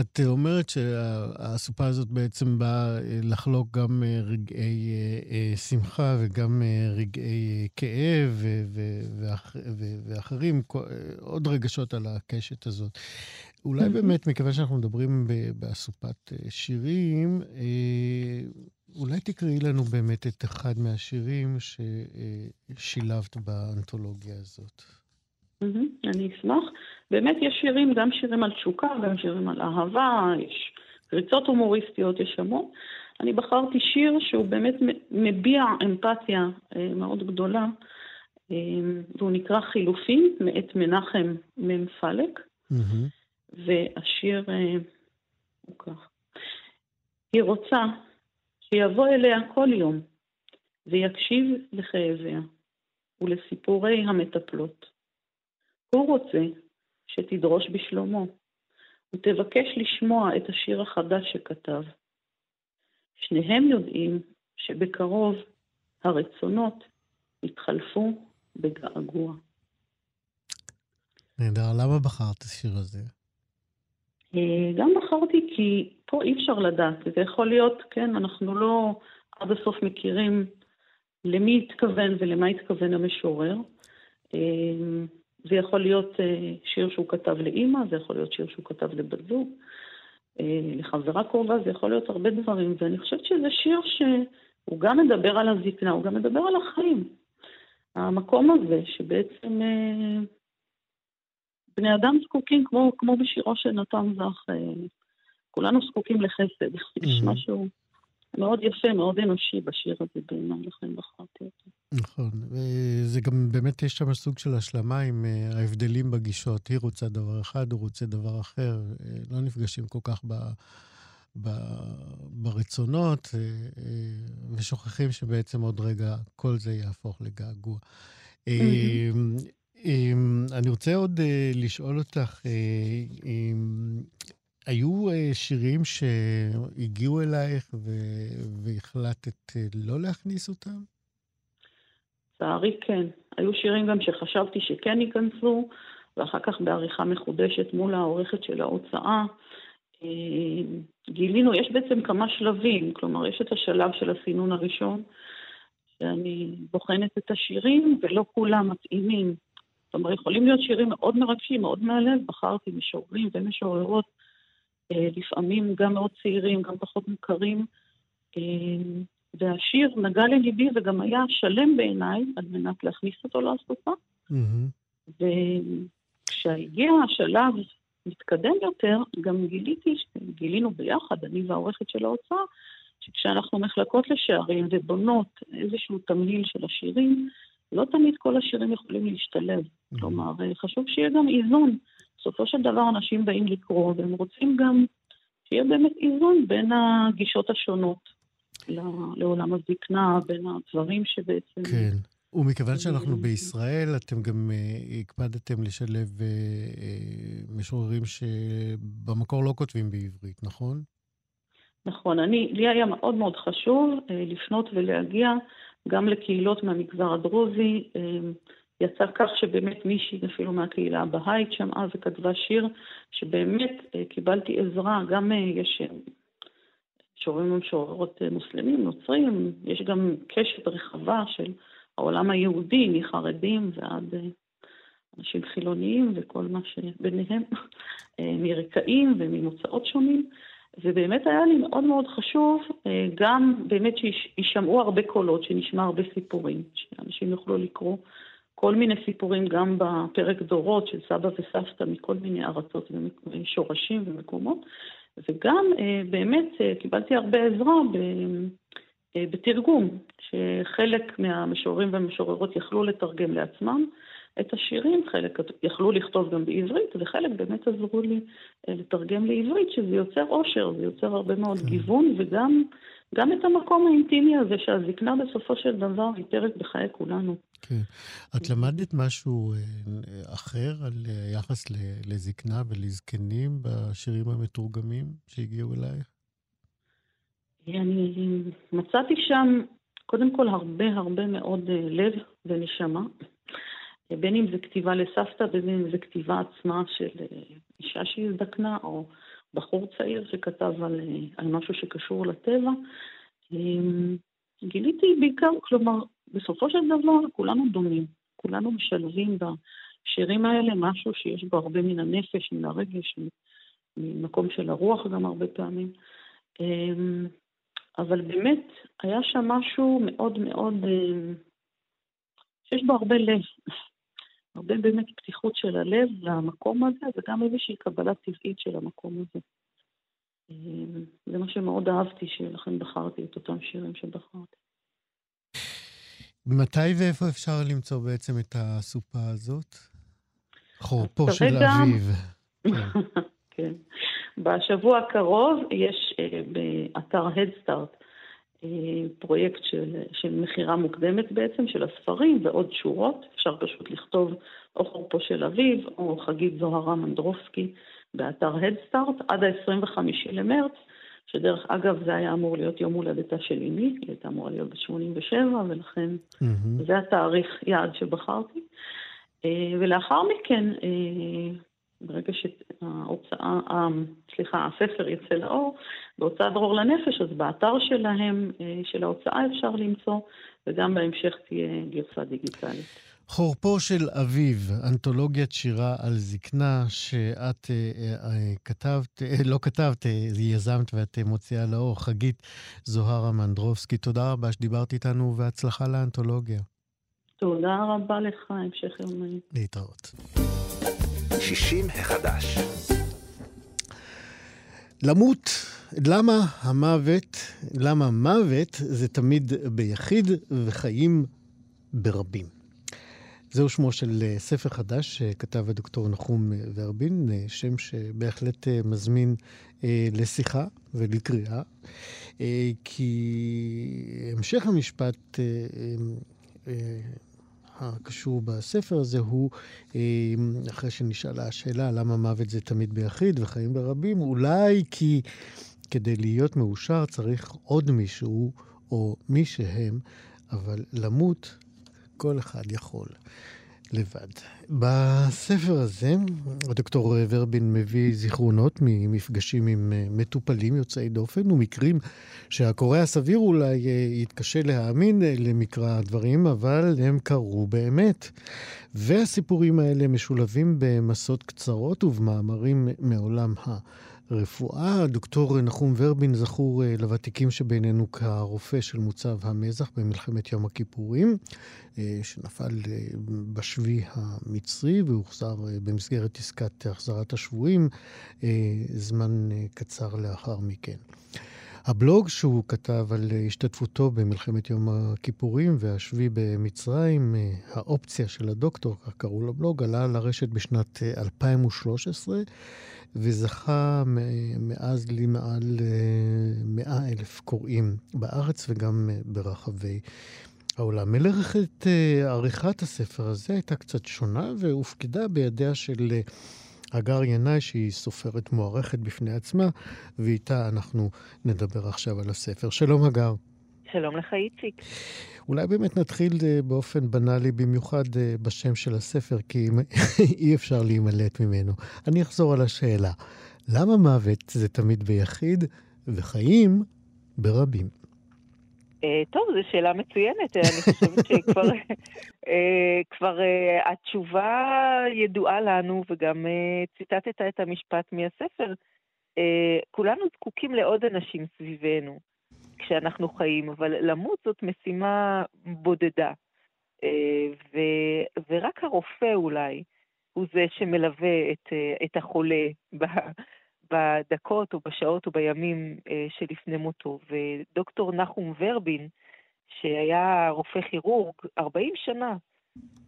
את אומרת שהסופה הזאת בעצם באה אה, לחלוק גם אה, רגעי אה, שמחה וגם רגעי כאב ואחרים, עוד רגשות על הקשת הזאת. אולי באמת, מכיוון שאנחנו מדברים באסופת שירים, אולי תקראי לנו באמת את אחד מהשירים ששילבת באנתולוגיה הזאת. אני אשמח. באמת יש שירים, גם שירים על תשוקה, גם שירים על אהבה, יש קריצות הומוריסטיות, יש המון. אני בחרתי שיר שהוא באמת מביע אמפתיה אה, מאוד גדולה, אה, והוא נקרא חילופים, מאת מנחם מ"ם פלק, והשיר אה, הוא כך: היא רוצה שיבוא אליה כל יום ויקשיב לכאביה ולסיפורי המטפלות. הוא רוצה שתדרוש בשלומו, ותבקש לשמוע את השיר החדש שכתב. שניהם יודעים שבקרוב הרצונות יתחלפו בגעגוע. נהדר, למה בחרת את השיר הזה? אה, גם בחרתי כי פה אי אפשר לדעת, זה יכול להיות, כן, אנחנו לא עד הסוף מכירים למי התכוון ולמה התכוון המשורר. אה, זה יכול להיות אה, שיר שהוא כתב לאימא, זה יכול להיות שיר שהוא כתב לבת זוג, לחברה קרובה, זה יכול להיות הרבה דברים, ואני חושבת שזה שיר שהוא גם מדבר על הזקנה, הוא גם מדבר על החיים. המקום הזה שבעצם בני אדם זקוקים, כמו, כמו בשירו של נתן זך, כולנו זקוקים לחסד. Mm-hmm. יש משהו מאוד יפה, מאוד אנושי בשיר הזה בעיניי, לכן בחרתי אותו. נכון, וזה גם באמת יש שם סוג של השלמה עם אה, ההבדלים בגישות. היא רוצה דבר אחד, הוא רוצה דבר אחר. אה, לא נפגשים כל כך ב... ב, ברצונות, אה, ושוכחים שבעצם עוד רגע כל זה יהפוך לגעגוע. אני רוצה עוד לשאול אותך, היו שירים שהגיעו אלייך והחלטת לא להכניס אותם? לצערי כן. היו שירים גם שחשבתי שכן ייכנסו, ואחר כך בעריכה מחודשת מול העורכת של ההוצאה, אה, גילינו, יש בעצם כמה שלבים, כלומר, יש את השלב של הסינון הראשון, שאני בוחנת את השירים, ולא כולם מתאימים. אומרת, יכולים להיות שירים מאוד מרגשים, מאוד מהלב, בחרתי משוררים ומשוררות, אה, לפעמים גם מאוד צעירים, גם פחות מוכרים, אה, והשיר נגע לליבי וגם היה שלם בעיניי על מנת להכניס אותו לאסופה. Mm-hmm. וכשהגיע השלב מתקדם יותר, גם גיליתי, גילינו ביחד, אני והעורכת של ההוצאה, שכשאנחנו מחלקות לשערים ובונות איזשהו תמהיל של השירים, לא תמיד כל השירים יכולים להשתלב. כלומר, חשוב שיהיה גם איזון. בסופו של דבר אנשים באים לקרוא, והם רוצים גם שיהיה באמת איזון בין הגישות השונות. לעולם הזקנה, בין הדברים שבעצם... כן. ומכיוון שאנחנו בישראל, אתם גם uh, הקפדתם לשלב uh, uh, משוררים שבמקור לא כותבים בעברית, נכון? נכון. אני, לי היה מאוד מאוד חשוב uh, לפנות ולהגיע גם לקהילות מהמגזר הדרוזי. Uh, יצא כך שבאמת מישהי אפילו מהקהילה הבהאית שמעה וכתבה שיר, שבאמת uh, קיבלתי עזרה, גם uh, יש משוררים ומשוררות מוסלמים, נוצרים, יש גם קשת רחבה של העולם היהודי, מחרדים ועד אה, אנשים חילוניים וכל מה שביניהם, אה, מרקעים וממוצאות שונים. ובאמת היה לי מאוד מאוד חשוב אה, גם באמת שישמעו הרבה קולות, שנשמע הרבה סיפורים, שאנשים יוכלו לקרוא כל מיני סיפורים גם בפרק דורות של סבא וסבתא מכל מיני ארצות ושורשים ומקומות, וגם באמת קיבלתי הרבה עזרה אה, בתרגום, שחלק מהמשוררים והמשוררות יכלו לתרגם לעצמם את השירים, חלק יכלו לכתוב גם בעברית, וחלק באמת עזרו לי אה, לתרגם לעברית, שזה יוצר אושר, זה יוצר הרבה מאוד כן. גיוון, וגם גם את המקום האינטימי הזה, שהזקנה בסופו של דבר היא פרק בחיי כולנו. כן. את למדת משהו אה, אחר על יחס לזקנה ולזקנים בשירים המתורגמים שהגיעו אלייך? אני מצאתי שם קודם כל הרבה הרבה מאוד אה, לב ונשמה, בין אם זה כתיבה לסבתא, בין אם זה כתיבה עצמה של אה, אישה שהזדקנה, או בחור צעיר שכתב על, אה, על משהו שקשור לטבע. גיליתי בעיקר, כלומר, בסופו של דבר כולנו דומים, כולנו משלבים בשירים האלה משהו שיש בו הרבה מן הנפש, מן הרגש, ממקום של הרוח גם הרבה פעמים. אבל באמת היה שם משהו מאוד מאוד, אה, שיש בו הרבה לב, הרבה באמת פתיחות של הלב למקום הזה, וגם איזושהי קבלה טבעית של המקום הזה. אה, זה מה שמאוד אהבתי, שלכן בחרתי את אותם שירים שבחרתי. מתי ואיפה אפשר למצוא בעצם את הסופה הזאת? חורפו של אביב. כן. בשבוע הקרוב יש אה, באתר אה, פרויקט של, של מכירה מוקדמת בעצם, של הספרים ועוד שורות. אפשר פשוט לכתוב או חורפו של אביב או חגית זוהרה מנדרובסקי באתר הדסטארט עד ה-25 למרץ, שדרך אגב זה היה אמור להיות יום הולדתה של אמי, היא הייתה אמורה להיות ב-87 ולכן mm-hmm. זה התאריך יעד שבחרתי. אה, ולאחר מכן ברגע שההוצאה, סליחה, הספר יצא לאור, בהוצאת דרור לנפש, אז באתר שלהם, אה, של ההוצאה אפשר למצוא, וגם בהמשך תהיה גרסה דיגיטלית. חורפו של אביב, אנתולוגיית שירה על זקנה, שאת אה, אה, כתבת, אה, לא כתבת, אה, יזמת ואת אה, מוציאה לאור, חגית זוהרה מנדרובסקי. תודה רבה שדיברת איתנו, והצלחה לאנתולוגיה. תודה רבה לך, המשך יום נעים. להתראות. 60 החדש. למות, למה המוות, למה מוות זה תמיד ביחיד וחיים ברבים. זהו שמו של אה, ספר חדש שכתב הדוקטור נחום ורבין, אה, שם שבהחלט אה, מזמין לשיחה ולקריאה, כי המשך המשפט הקשור בספר הזה הוא, אמ, אחרי שנשאלה השאלה למה מוות זה תמיד ביחיד וחיים ברבים, אולי כי כדי להיות מאושר צריך עוד מישהו או מי שהם, אבל למות כל אחד יכול. לבד. בספר הזה, הדוקטור ורבין מביא זיכרונות ממפגשים עם אה, מטופלים יוצאי דופן ומקרים שהקורא הסביר אולי אה, יתקשה להאמין אה, למקרא הדברים, אבל הם קרו באמת. והסיפורים האלה משולבים במסות קצרות ובמאמרים מעולם ה... רפואה. דוקטור נחום ורבין זכור אה, לוותיקים שבינינו כרופא של מוצב המזח במלחמת יום הכיפורים, אה, שנפל אה, בשבי המצרי והוחזר במסגרת עסקת החזרת השבויים זמן קצר לאחר מכן. הבלוג שהוא כתב על השתתפותו במלחמת יום הכיפורים והשבי במצרים, האופציה של הדוקטור, כך קראו לבלוג, עלה לרשת בשנת 2013. וזכה מאז למעל אה, מאה אלף קוראים בארץ וגם אה, ברחבי העולם. מלאכת עריכת הספר הזה הייתה קצת שונה והופקדה בידיה של הגר ינאי, שהיא סופרת מוערכת בפני עצמה, ואיתה אנחנו נדבר עכשיו על הספר. שלום, הגר. שלום לך, איציק. אולי באמת נתחיל אה, באופן בנאלי, במיוחד אה, בשם של הספר, כי אי אפשר להימלט ממנו. אני אחזור על השאלה. למה מוות זה תמיד ביחיד וחיים ברבים? Uh, טוב, זו שאלה מצוינת. אני חושבת שכבר כבר, התשובה ידועה לנו, וגם ציטטת את המשפט מהספר. כולנו זקוקים לעוד אנשים סביבנו כשאנחנו חיים, אבל למות זאת משימה בודדה. Uh, ו, ורק הרופא אולי הוא זה שמלווה את, uh, את החולה בדקות או בשעות או בימים אה, שלפני מותו. ודוקטור נחום ורבין, שהיה רופא כירורג 40 שנה,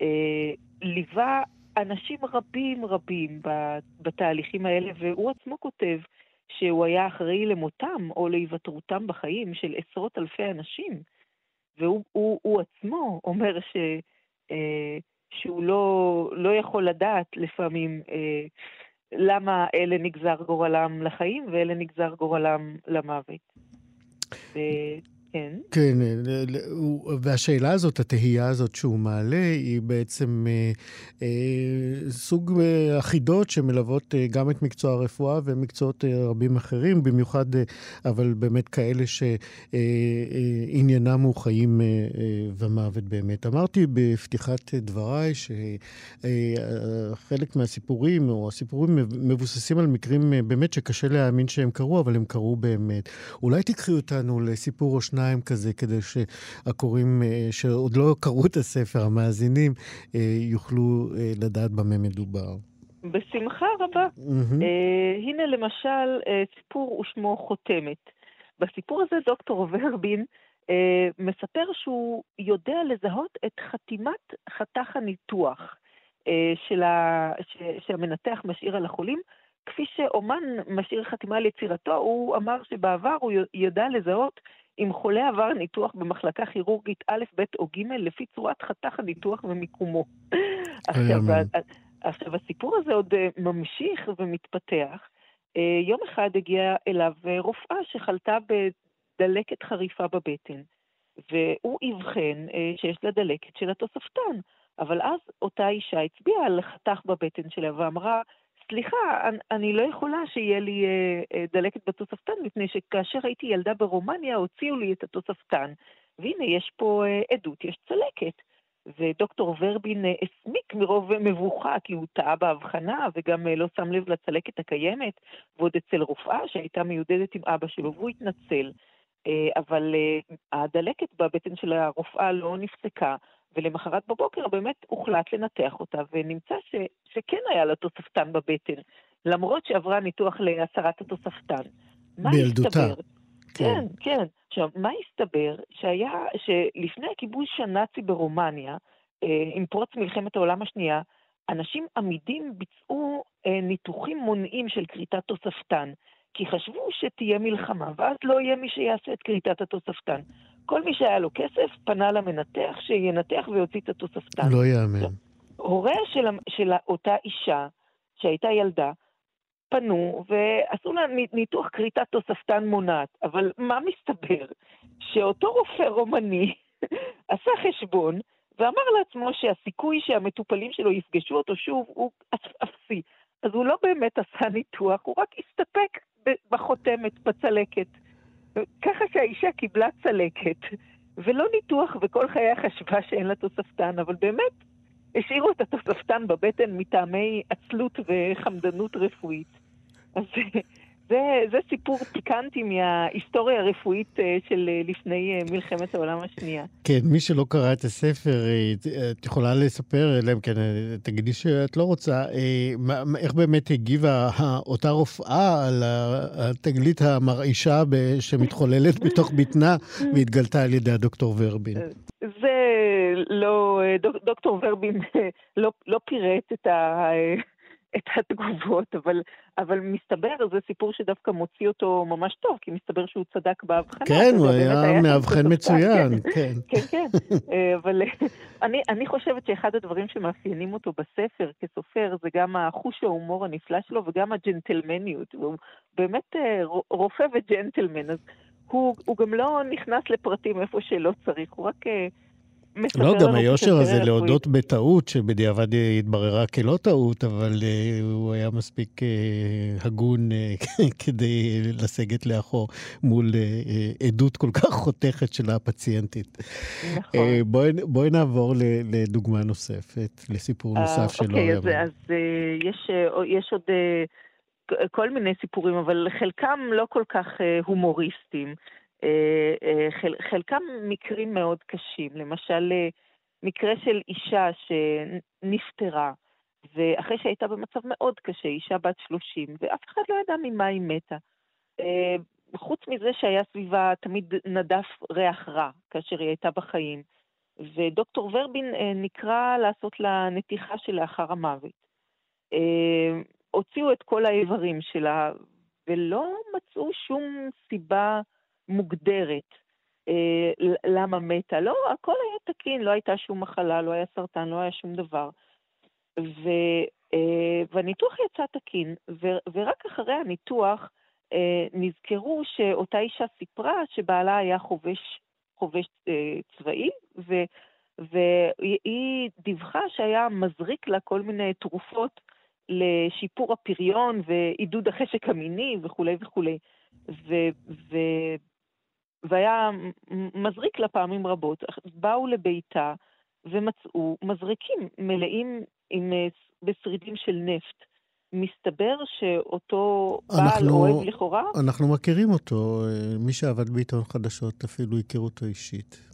אה, ליווה אנשים רבים רבים בתהליכים האלה, והוא עצמו כותב שהוא היה אחראי למותם או להיוותרותם בחיים של עשרות אלפי אנשים. והוא הוא, הוא עצמו אומר ש, אה, שהוא לא, לא יכול לדעת לפעמים אה, למה אלה נגזר גורלם לחיים ואלה נגזר גורלם למוות. ו... כן. כן, והשאלה הזאת, התהייה הזאת שהוא מעלה, היא בעצם אה, אה, סוג אה, שמלוות אה, גם את מקצוע הרפואה ומקצועות אה, רבים אחרים, במיוחד, אה, אבל באמת כאלה שעניינם אה, אה, הוא חיים אה, אה, ומוות באמת. אמרתי בפתיחת דבריי שחלק אה, מהסיפורים, או הסיפורים מבוססים על מקרים אה, באמת שקשה להאמין שהם קרו, אבל הם קרו באמת. אולי תקחי אותנו לסיפור או שניים. שניים כזה, כדי שהקוראים אה, שעוד לא קראו את הספר, המאזינים, אה, יוכלו אה, לדעת במה מדובר. בשמחה רבה. Mm-hmm. הנה למשל סיפור ושמו חותמת. בסיפור הזה דוקטור ורבין מספר שהוא יודע לזהות את חתימת חתך הניתוח של ה... שהמנתח משאיר על החולים, כפי שאומן משאיר חתימה על יצירתו, הוא אמר שבעבר הוא ידע לזהות אם חולה עבר ניתוח במחלקה כירורגית א', ב' או ג', לפי צורת חתך הניתוח ומיקומו. עכשיו, עכשיו, הסיפור הזה עוד אה, ממשיך ומתפתח. אה, יום אחד הגיעה אליו אה, רופאה שחלתה בדלקת חריפה בבטן, והוא אבחן שיש לה דלקת של התוספתן. אבל אז אותה אישה הצביעה על חתך בבטן שלה ואמרה, סליחה, אני לא יכולה שיהיה לי אה, אה, דלקת בתוספתן, מפני שכאשר הייתי ילדה ברומניה הוציאו לי את התוספתן, והנה יש פה אה, עדות, יש צלקת. ודוקטור ורבין הסמיק מרוב מבוכה, כי הוא טעה בהבחנה וגם לא שם לב לצלקת הקיימת, ועוד אצל רופאה שהייתה מיודדת עם אבא שלו, והוא התנצל. אבל הדלקת בבטן של הרופאה לא נפסקה, ולמחרת בבוקר באמת הוחלט לנתח אותה, ונמצא ש, שכן היה לה תוספתן בבטן, למרות שעברה ניתוח להסרת התוספתן. בילדותה. כן, כן. כן. עכשיו, מה הסתבר? שהיה, שלפני הכיבוש הנאצי ברומניה, אה, עם פרוץ מלחמת העולם השנייה, אנשים עמידים ביצעו אה, ניתוחים מונעים של כריתת תוספתן, כי חשבו שתהיה מלחמה, ואז לא יהיה מי שיעשה את כריתת התוספתן. כל מי שהיה לו כסף פנה למנתח שינתח ויוציא את התוספתן. לא יאמן. הוריה של, של אותה אישה, שהייתה ילדה, פנו ועשו לה ניתוח כריתת תוספתן מונעת. אבל מה מסתבר? שאותו רופא רומני עשה חשבון ואמר לעצמו שהסיכוי שהמטופלים שלו יפגשו אותו שוב הוא אפסי. אז הוא לא באמת עשה ניתוח, הוא רק הסתפק בחותמת, בצלקת. ככה שהאישה קיבלה צלקת, ולא ניתוח, וכל חייה חשבה שאין לה תוספתן, אבל באמת השאירו את התוספתן בבטן מטעמי עצלות וחמדנות רפואית. אז זה, זה סיפור פיקנטי מההיסטוריה הרפואית אה, של אה, לפני אה, מלחמת העולם השנייה. כן, מי שלא קרא את הספר, את יכולה לספר, אלא אם כן תגידי שאת לא רוצה, איך באמת הגיבה אותה רופאה על התגלית המרעישה שמתחוללת בתוך בטנה והתגלתה על ידי הדוקטור ורבין? זה לא, דוק, דוקטור ורבין לא, לא פירט את ה... את התגובות, אבל, אבל מסתבר, זה סיפור שדווקא מוציא אותו ממש טוב, כי מסתבר שהוא צדק בהבחנה. כן, הוא היה מאבחן מצוין, כן. כן, כן, אה, אבל אני, אני חושבת שאחד הדברים שמאפיינים אותו בספר כסופר, זה גם החוש ההומור הנפלא שלו וגם הג'נטלמניות, והוא באמת רופא וג'נטלמן, אז הוא, הוא גם לא נכנס לפרטים איפה שלא צריך, הוא רק... לא, גם היושר הזה להודות בטעות, שבדיעבד התבררה כלא טעות, אבל uh, הוא היה מספיק uh, הגון uh, כדי לסגת לאחור מול uh, עדות כל כך חותכת של הפציינטית. נכון. Uh, בואי, בואי נעבור לדוגמה נוספת, לסיפור נוסף uh, שלא אוקיי, היה. אוקיי, אז, אז uh, יש, uh, יש עוד uh, כל מיני סיפורים, אבל חלקם לא כל כך הומוריסטיים. אה, אה, חל, חלקם מקרים מאוד קשים, למשל אה, מקרה של אישה שנפטרה, ואחרי שהייתה במצב מאוד קשה, אישה בת 30, ואף אחד לא ידע ממה היא מתה. חוץ מזה שהיה סביבה תמיד נדף ריח רע כאשר היא הייתה בחיים, ודוקטור ורבין נקרא לעשות לה נתיחה שלאחר המוות. הוציאו את כל האיברים שלה, ולא מצאו שום סיבה מוגדרת. אה, למה מתה. לא, הכל היה תקין, לא הייתה שום מחלה, לא היה סרטן, לא היה שום דבר. ו, אה, והניתוח יצא תקין, ו, ורק אחרי הניתוח אה, נזכרו שאותה אישה סיפרה שבעלה היה חובש, חובש צבאי, ו, והיא דיווחה שהיה מזריק לה כל מיני תרופות לשיפור הפריון ועידוד החשק המיני וכולי וכולי. ו, ו, והיה מזריק לה פעמים רבות. באו לביתה ומצאו מזריקים מלאים עם, אה, בשרידים של נפט. מסתבר שאותו בעל אוהב לכאורה... אנחנו מכירים אותו, אה, מי שעבד בעיתון חדשות אפילו הכיר אותו אישית.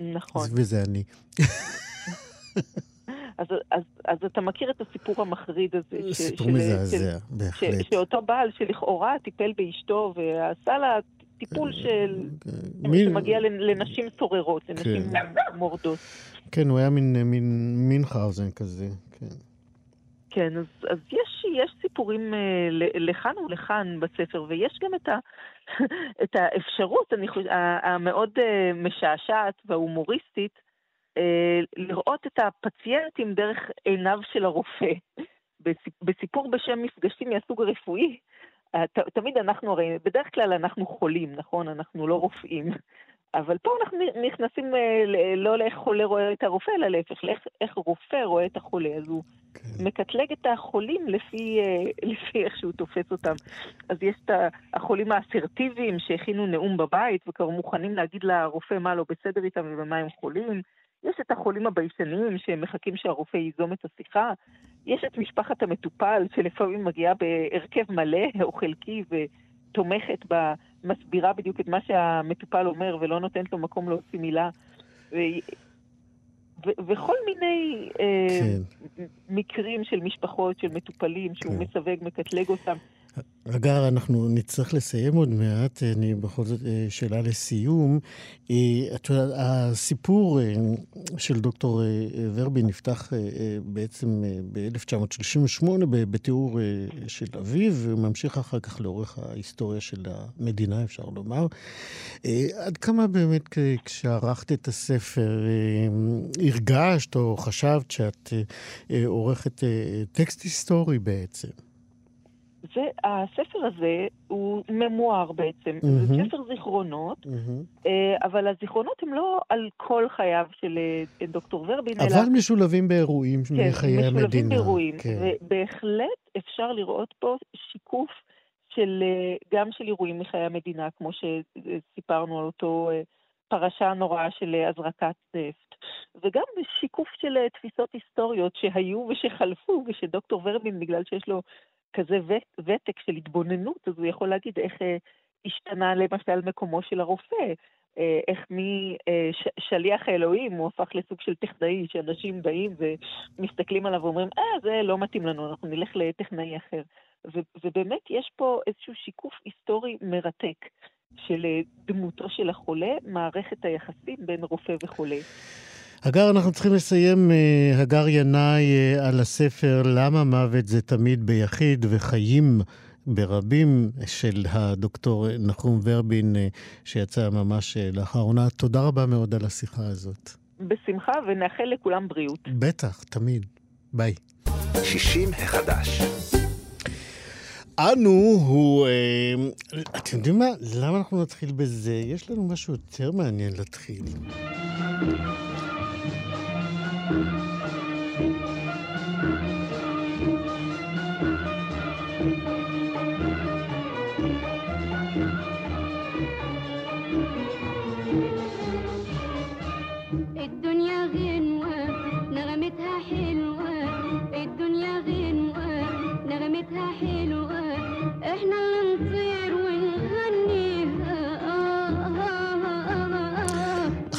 נכון. וזה אני. אז, אז, אז אתה מכיר את הסיפור המחריד הזה. סיפור מזעזע, בהחלט. ש, שאותו בעל שלכאורה טיפל באשתו ועשה לה טיפול כן, של... כן. מין... שמגיע לנשים סוררות, לנשים כן. מורדות. כן, הוא היה מין, מין מינכאוזן כזה, כן. כן, אז, אז יש, יש סיפורים אה, לכאן ולכאן בספר, ויש גם את, ה, את האפשרות אני חושב, המאוד אה, משעשעת וההומוריסטית אה, לראות את הפציינטים דרך עיניו של הרופא. בסיפור בשם מפגשים מהסוג הרפואי, תמיד אנחנו, הרי בדרך כלל אנחנו חולים, נכון? אנחנו לא רופאים. אבל פה אנחנו נכנסים אה, לא לאיך חולה רואה את הרופא, אלא להפך, לאיך רופא רואה את החולה. אז הוא כן. מקטלג את החולים לפי, אה, לפי איך שהוא תופס אותם. אז יש את החולים האסרטיביים שהכינו נאום בבית וכבר מוכנים להגיד לרופא מה לא בסדר איתם ובמה הם חולים. יש את החולים הביישניים שמחכים שהרופא ייזום את השיחה. יש את משפחת המטופל שלפעמים מגיעה בהרכב מלא או חלקי ותומכת בה, מסבירה בדיוק את מה שהמטופל אומר ולא נותנת לו מקום להוציא מילה. ו... ו- וכל מיני אה, כן. מקרים של משפחות, של מטופלים, שהוא כן. מסווג, מקטלג אותם. אגר, אנחנו נצטרך לסיים עוד מעט, אני בכל זאת, אה, שאלה לסיום. אה, את יודעת, הסיפור אה, של דוקטור ורבי נפתח בעצם ב-1938 בתיאור של אביו, וממשיך אחר כך לאורך ההיסטוריה של המדינה, אפשר לומר. עד כמה באמת כשערכת את הספר הרגשת או חשבת שאת עורכת טקסט היסטורי בעצם? והספר הזה הוא ממואר בעצם, mm-hmm. זה ספר זיכרונות, mm-hmm. אבל הזיכרונות הם לא על כל חייו של אה, דוקטור ורבין, אבל אלא... משולבים באירועים כן, מחיי המדינה. כן, משולבים באירועים, כן. ובהחלט אפשר לראות פה שיקוף של, אה, גם של אירועים מחיי המדינה, כמו שסיפרנו על אותו פרשה נוראה של הזרקת נפט, וגם שיקוף של תפיסות היסטוריות שהיו ושחלפו, ושדוקטור ורבין, בגלל שיש לו כזה ותק של התבוננות, אז הוא יכול להגיד איך אה, השתנה למשל מקומו של הרופא, אה, איך משליח האלוהים הוא הפך לסוג של טכנאי, שאנשים באים ומסתכלים עליו ואומרים, אה, זה לא מתאים לנו, אנחנו נלך לטכנאי אחר. ו- ובאמת יש פה איזשהו שיקוף היסטורי מרתק של אה, דמותו של החולה, מערכת היחסים בין רופא וחולה. הגר, אנחנו צריכים לסיים, uh, הגר ינאי, uh, על הספר "למה מוות זה תמיד ביחיד וחיים ברבים" של הדוקטור נחום ורבין, שיצא ממש לאחרונה. תודה רבה מאוד על השיחה הזאת. בשמחה, ונאחל לכולם בריאות. בטח, תמיד. ביי. 60 החדש. אנו הוא... אה, אתם יודעים מה? למה אנחנו נתחיל בזה? יש לנו משהו יותר מעניין להתחיל. Thank you.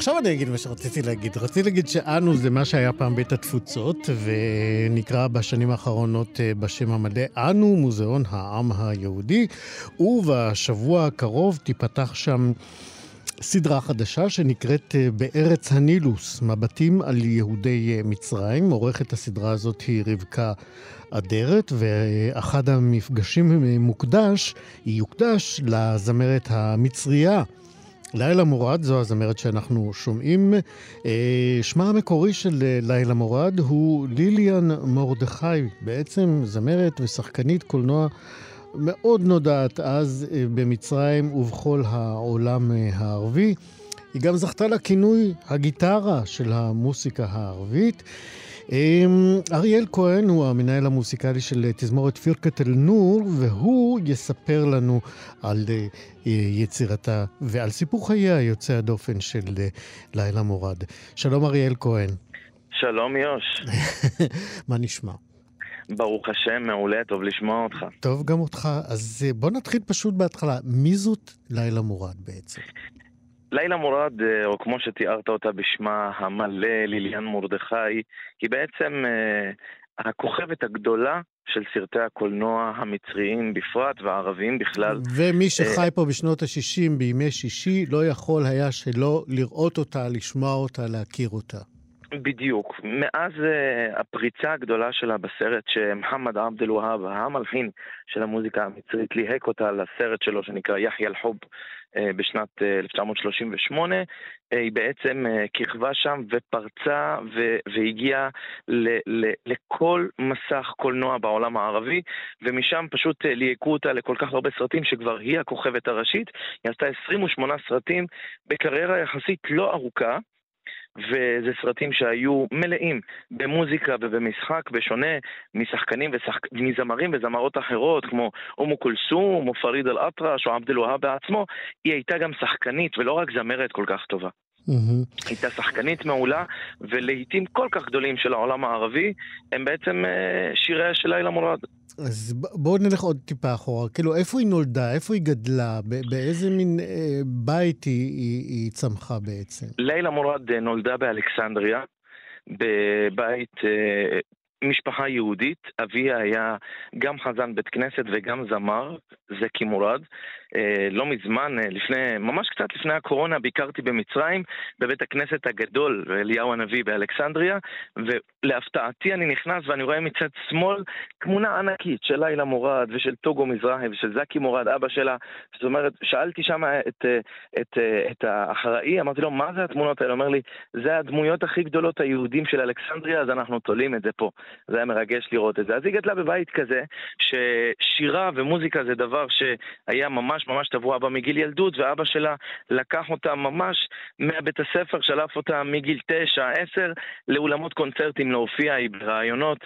עכשיו אני אגיד מה שרציתי להגיד. רציתי להגיד שאנו זה מה שהיה פעם בית התפוצות, ונקרא בשנים האחרונות אה, בשם המלא אנו, מוזיאון העם היהודי, ובשבוע הקרוב תיפתח שם סדרה חדשה שנקראת אה, בארץ הנילוס, מבטים על יהודי אה, מצרים. עורכת הסדרה הזאת היא רבקה אדרת, ואחד המפגשים מוקדש, יוקדש לזמרת המצרייה. לילה מורד זו הזמרת שאנחנו שומעים. אה, שמה המקורי של אה, לילה מורד הוא ליליאן מרדכי, בעצם זמרת ושחקנית קולנוע מאוד נודעת אז אה, במצרים ובכל העולם הערבי. היא גם זכתה לכינוי הגיטרה של המוסיקה הערבית. אמ, אריאל כהן הוא המנהל המוסיקלי של תזמורת פירקת אל-נור, והוא יספר לנו על אה, יצירתה ועל סיפור חייה יוצא הדופן של אה, לילה מורד. שלום אריאל כהן. שלום יוש. מה נשמע? ברוך השם, מעולה, טוב לשמוע אותך. טוב, גם אותך. אז אה, בוא נתחיל פשוט בהתחלה. מי זאת לילה מורד בעצם? לילה מורד, אה, או כמו שתיארת אותה בשמה המלא, ליליאן מרדכי, היא בעצם אה, הכוכבת הגדולה של סרטי הקולנוע המצריים בפרט והערביים בכלל. ומי אה, שחי פה בשנות ה-60 בימי שישי לא יכול היה שלא לראות אותה, לשמוע אותה, להכיר אותה. בדיוק. מאז uh, הפריצה הגדולה שלה בסרט שמוחמד עבד אל-והאב, המלחין של המוזיקה המצרית, ליהק אותה לסרט שלו שנקרא יחיא אל-חוב uh, בשנת uh, 1938, uh, היא בעצם uh, כיכבה שם ופרצה ו- והגיעה ל- ל- לכל מסך קולנוע בעולם הערבי, ומשם פשוט uh, ליהקו אותה לכל כך הרבה סרטים שכבר היא הכוכבת הראשית. היא עשתה 28 סרטים בקריירה יחסית לא ארוכה. וזה סרטים שהיו מלאים במוזיקה ובמשחק, בשונה משחקנים ושחק... מזמרים וזמרות אחרות, כמו אומו כולסום, או פריד אל-אטרש, או עבד אל-והאב בעצמו, היא הייתה גם שחקנית ולא רק זמרת כל כך טובה. Mm-hmm. הייתה שחקנית מעולה, ולעיתים כל כך גדולים של העולם הערבי הם בעצם uh, שיריה של לילה מורד. אז בואו נלך עוד טיפה אחורה. כאילו, איפה היא נולדה? איפה היא גדלה? באיזה מין אה, בית היא, היא, היא צמחה בעצם? לילה מורד אה, נולדה באלכסנדריה, בבית אה, משפחה יהודית, אביה היה גם חזן בית כנסת וגם זמר, זקי מורד. אה, לא מזמן, אה, לפני, ממש קצת לפני הקורונה, ביקרתי במצרים, בבית הכנסת הגדול, אליהו הנביא באלכסנדריה, ולהפתעתי אני נכנס ואני רואה מצד שמאל תמונה ענקית של לילה מורד ושל טוגו מזרחי ושל זקי מורד, אבא שלה. זאת אומרת, שאלתי שם את, אה, את, את האחראי, אמרתי לו, מה זה התמונות האלה? הוא אומר לי, זה הדמויות הכי גדולות היהודים של אלכסנדריה, אז אנחנו תולים את זה פה. זה היה מרגש לראות את זה. אז היא גדלה בבית כזה, ששירה ומוזיקה זה דבר שהיה ממש ממש טבוע בה מגיל ילדות, ואבא שלה לקח אותה ממש מהבית הספר, שלף אותה מגיל תשע, עשר, לאולמות קונצרטים להופיע, היא ברעיונות,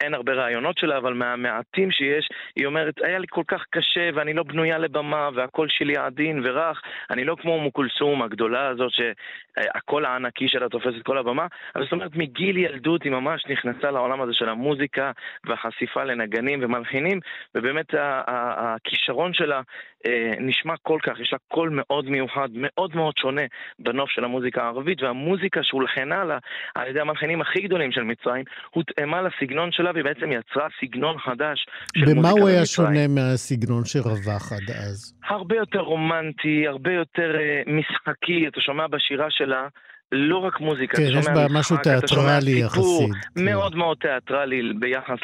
אין הרבה רעיונות שלה, אבל מהמעטים שיש, היא אומרת, היה לי כל כך קשה ואני לא בנויה לבמה והקול שלי עדין ורך, אני לא כמו אמו כולסום הגדולה הזאת שהקול הענקי שלה תופס את כל הבמה, אבל זאת אומרת מגיל ילדות היא ממש נכנסה לעולם הזה של המוזיקה והחשיפה לנגנים ומלחינים, ובאמת הכישרון שלה אה, נשמע כל כך, יש לה קול מאוד מיוחד, מאוד מאוד שונה בנוף של המוזיקה הערבית, והמוזיקה שהולחנה לה על ידי המלחינים הכי גדולים של מצרים, הותאמה לסגנון שלה והיא בעצם יצרה סגנון חדש של מוזיקה במצרים. במה הוא היה שונה מהסגנון שרווח עד אז? הרבה יותר רומנטי, הרבה יותר uh, משחקי, אתה שומע בשירה שלה לא רק מוזיקה, כן, יש בה משהו תיאטרלי יחסית. כן. מאוד מאוד תיאטרלי ביחס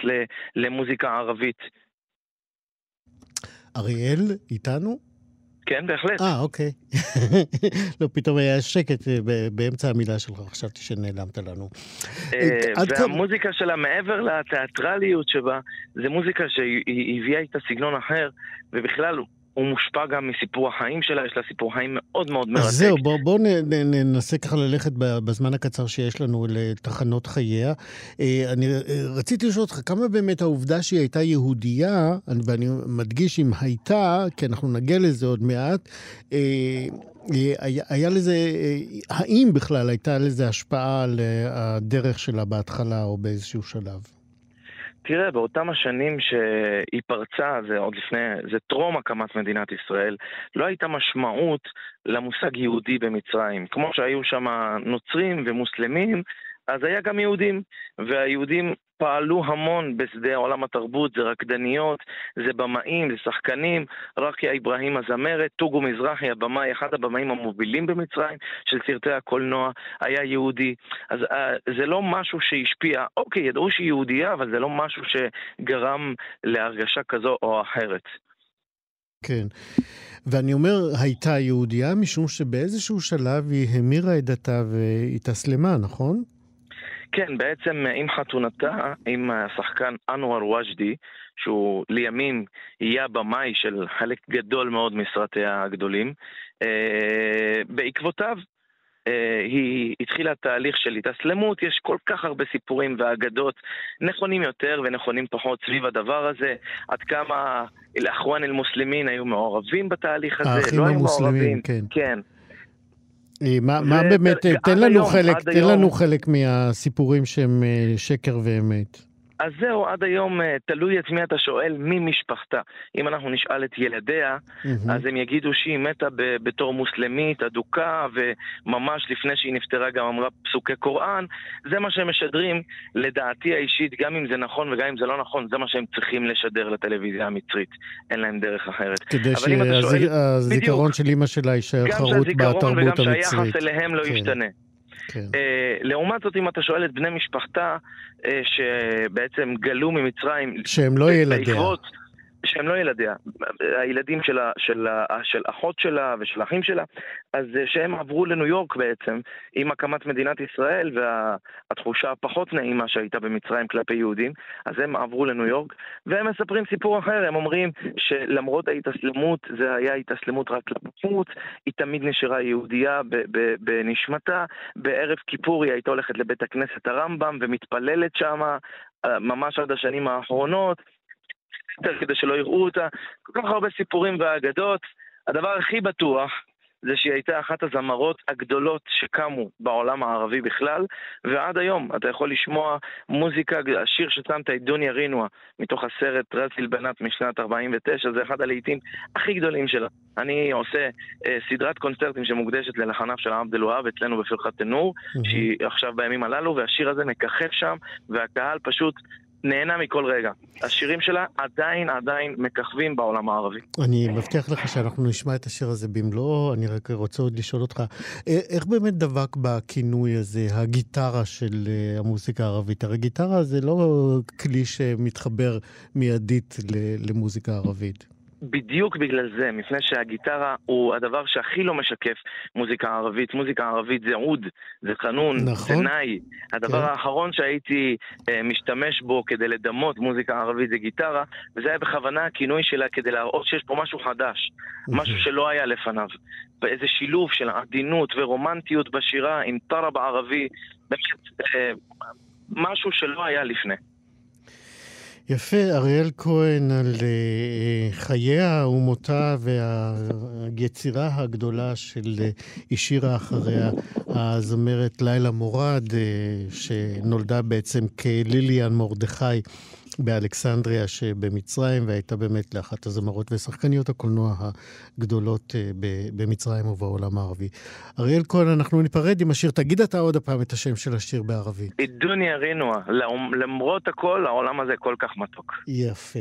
למוזיקה ערבית. אריאל, איתנו? כן, בהחלט. אה, אוקיי. לא, פתאום היה שקט אה, באמצע המילה שלך, חשבתי שנעלמת לנו. אה, והמוזיקה שלה, מעבר לתיאטרליות שבה, זה מוזיקה שהיא הביאה איתה סגנון אחר, ובכלל, הוא מושפע גם מסיפור החיים שלה, יש לה סיפור חיים מאוד מאוד מרתק. אז זהו, בואו בוא ננסה ככה ללכת בזמן הקצר שיש לנו לתחנות חייה. אה, אני אה, רציתי לשאול אותך, כמה באמת העובדה שהיא הייתה יהודייה, ואני מדגיש אם הייתה, כי אנחנו נגיע לזה עוד מעט, אה, היה, היה לזה, האם בכלל הייתה לזה השפעה על הדרך שלה בהתחלה או באיזשהו שלב? תראה, באותם השנים שהיא פרצה, זה עוד לפני, זה טרום הקמת מדינת ישראל, לא הייתה משמעות למושג יהודי במצרים. כמו שהיו שם נוצרים ומוסלמים, אז היה גם יהודים, והיהודים פעלו המון בשדה עולם התרבות, זה רקדניות, זה במאים, זה שחקנים, רקיה אברהים הזמרת, טוגו מזרחי הבמאי, אחד הבמאים המובילים במצרים של סרטי הקולנוע, היה יהודי. אז uh, זה לא משהו שהשפיע, אוקיי, ידעו שהיא יהודייה, אבל זה לא משהו שגרם להרגשה כזו או אחרת. כן. ואני אומר, הייתה יהודייה משום שבאיזשהו שלב היא המירה את דתה והתאסלמה, נכון? כן, בעצם עם חתונתה, עם השחקן אנואר וג'די, שהוא לימים יהיה במאי של חלק גדול מאוד מסרטיה הגדולים, אה, בעקבותיו אה, היא התחילה תהליך של התאסלמות, יש כל כך הרבה סיפורים ואגדות נכונים יותר ונכונים פחות סביב הדבר הזה, עד כמה אל-אחואן אל-מוסלמין היו מעורבים בתהליך הזה, לא המוסלמים, כן. כן. אה, מה, מה באמת, תן לנו, חלק, תן. לנו חלק מהסיפורים שהם אה, שקר ואמת. אז זהו, עד היום אה, תלוי את מי אתה שואל, מי משפחתה. אם אנחנו נשאל את ילדיה, mm-hmm. אז הם יגידו שהיא מתה ב- בתור מוסלמית אדוקה, וממש לפני שהיא נפטרה גם אמרה פסוקי קוראן. זה מה שהם משדרים, לדעתי האישית, גם אם זה נכון וגם אם זה לא נכון, זה מה שהם צריכים לשדר לטלוויזיה המצרית. אין להם דרך אחרת. כדי שהזיכרון של אימא שלה יישאר חרוט בתרבות המצרית. גם שהזיכרון וגם שהיחס אליהם לא כן. ישתנה. כן. Uh, לעומת זאת, אם אתה שואל את בני משפחתה, uh, שבעצם גלו ממצרים... שהם לא ילדיה. בעקבות, שהם לא ילדיה, הילדים של, של, של אחות שלה ושל אחים שלה, אז שהם עברו לניו יורק בעצם עם הקמת מדינת ישראל והתחושה הפחות נעימה שהייתה במצרים כלפי יהודים, אז הם עברו לניו יורק והם מספרים סיפור אחר, הם אומרים שלמרות ההתאסלמות, זה היה התאסלמות רק לבחוץ, היא תמיד נשארה יהודייה בנשמתה, בערב כיפור היא הייתה הולכת לבית הכנסת הרמב"ם ומתפללת שמה ממש עד השנים האחרונות. כדי שלא יראו אותה. כל כך הרבה סיפורים ואגדות. הדבר הכי בטוח זה שהיא הייתה אחת הזמרות הגדולות שקמו בעולם הערבי בכלל, ועד היום אתה יכול לשמוע מוזיקה, השיר ששמת את דוניה רינואה מתוך הסרט רזיל בנת משנת 49, זה אחד הלעיתים הכי גדולים שלה. אני עושה אה, סדרת קונצרטים שמוקדשת ללחניו של עבד אל-והאב אצלנו בפרחת תנור, mm-hmm. שהיא עכשיו בימים הללו, והשיר הזה מככב שם, והקהל פשוט נהנה מכל רגע. השירים שלה עדיין עדיין מככבים בעולם הערבי. אני מבטיח לך שאנחנו נשמע את השיר הזה במלואו, אני רק רוצה עוד לשאול אותך, אה, איך באמת דבק בכינוי הזה, הגיטרה של אה, המוזיקה הערבית? הרי גיטרה זה לא כלי שמתחבר מיידית למוזיקה ערבית. בדיוק בגלל זה, מפני שהגיטרה הוא הדבר שהכי לא משקף מוזיקה ערבית. מוזיקה ערבית זה עוד, זה חנון, נכון. זה נאי. הדבר כן. האחרון שהייתי אה, משתמש בו כדי לדמות מוזיקה ערבית זה גיטרה, וזה היה בכוונה הכינוי שלה כדי להראות שיש פה משהו חדש, משהו שלא היה לפניו. ואיזה שילוב של עדינות ורומנטיות בשירה עם טראב ערבי, באמת אה, משהו שלא היה לפני. יפה, אריאל כהן על uh, חייה ומותה והיצירה הגדולה של השאירה אחריה הזמרת לילה מורד, uh, שנולדה בעצם כליליאן מרדכי באלכסנדריה שבמצרים, והייתה באמת לאחת הזמרות ושחקניות הקולנוע הגדולות אה, במצרים ובעולם הערבי. אריאל כהן, אנחנו ניפרד עם השיר. תגיד אתה עוד הפעם את השם של השיר בערבית. דוניה רינואה, למרות הכל, העולם הזה כל כך מתוק. יפה.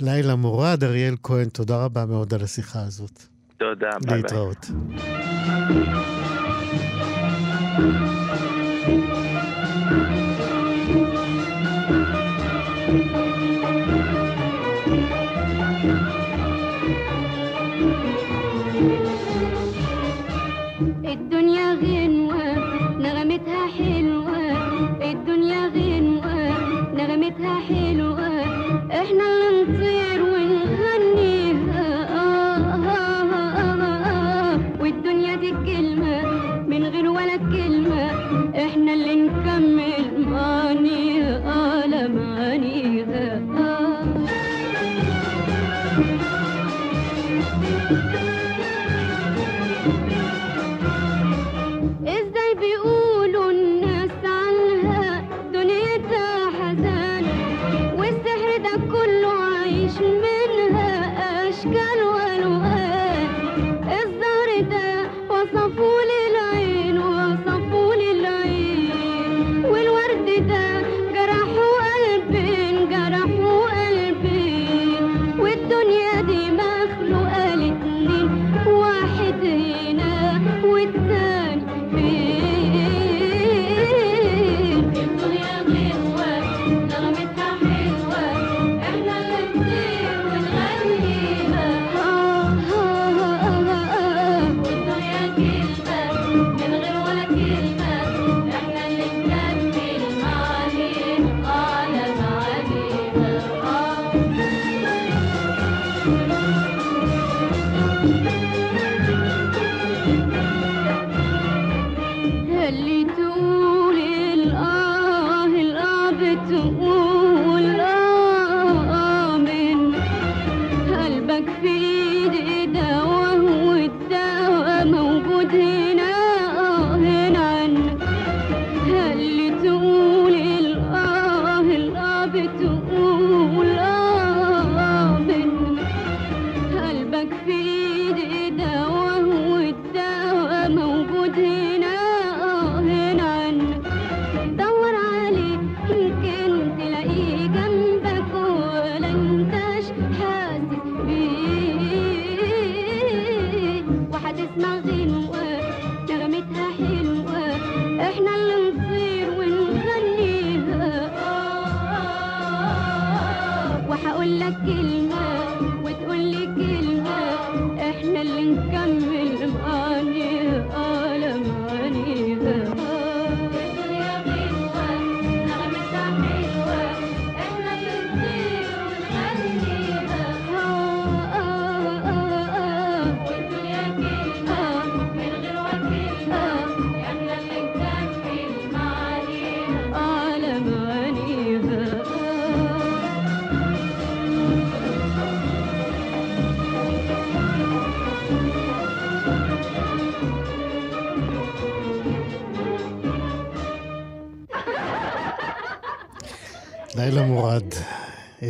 לילה מורד, אריאל כהן, תודה רבה מאוד על השיחה הזאת. תודה, ביי ביי. להתראות. לילה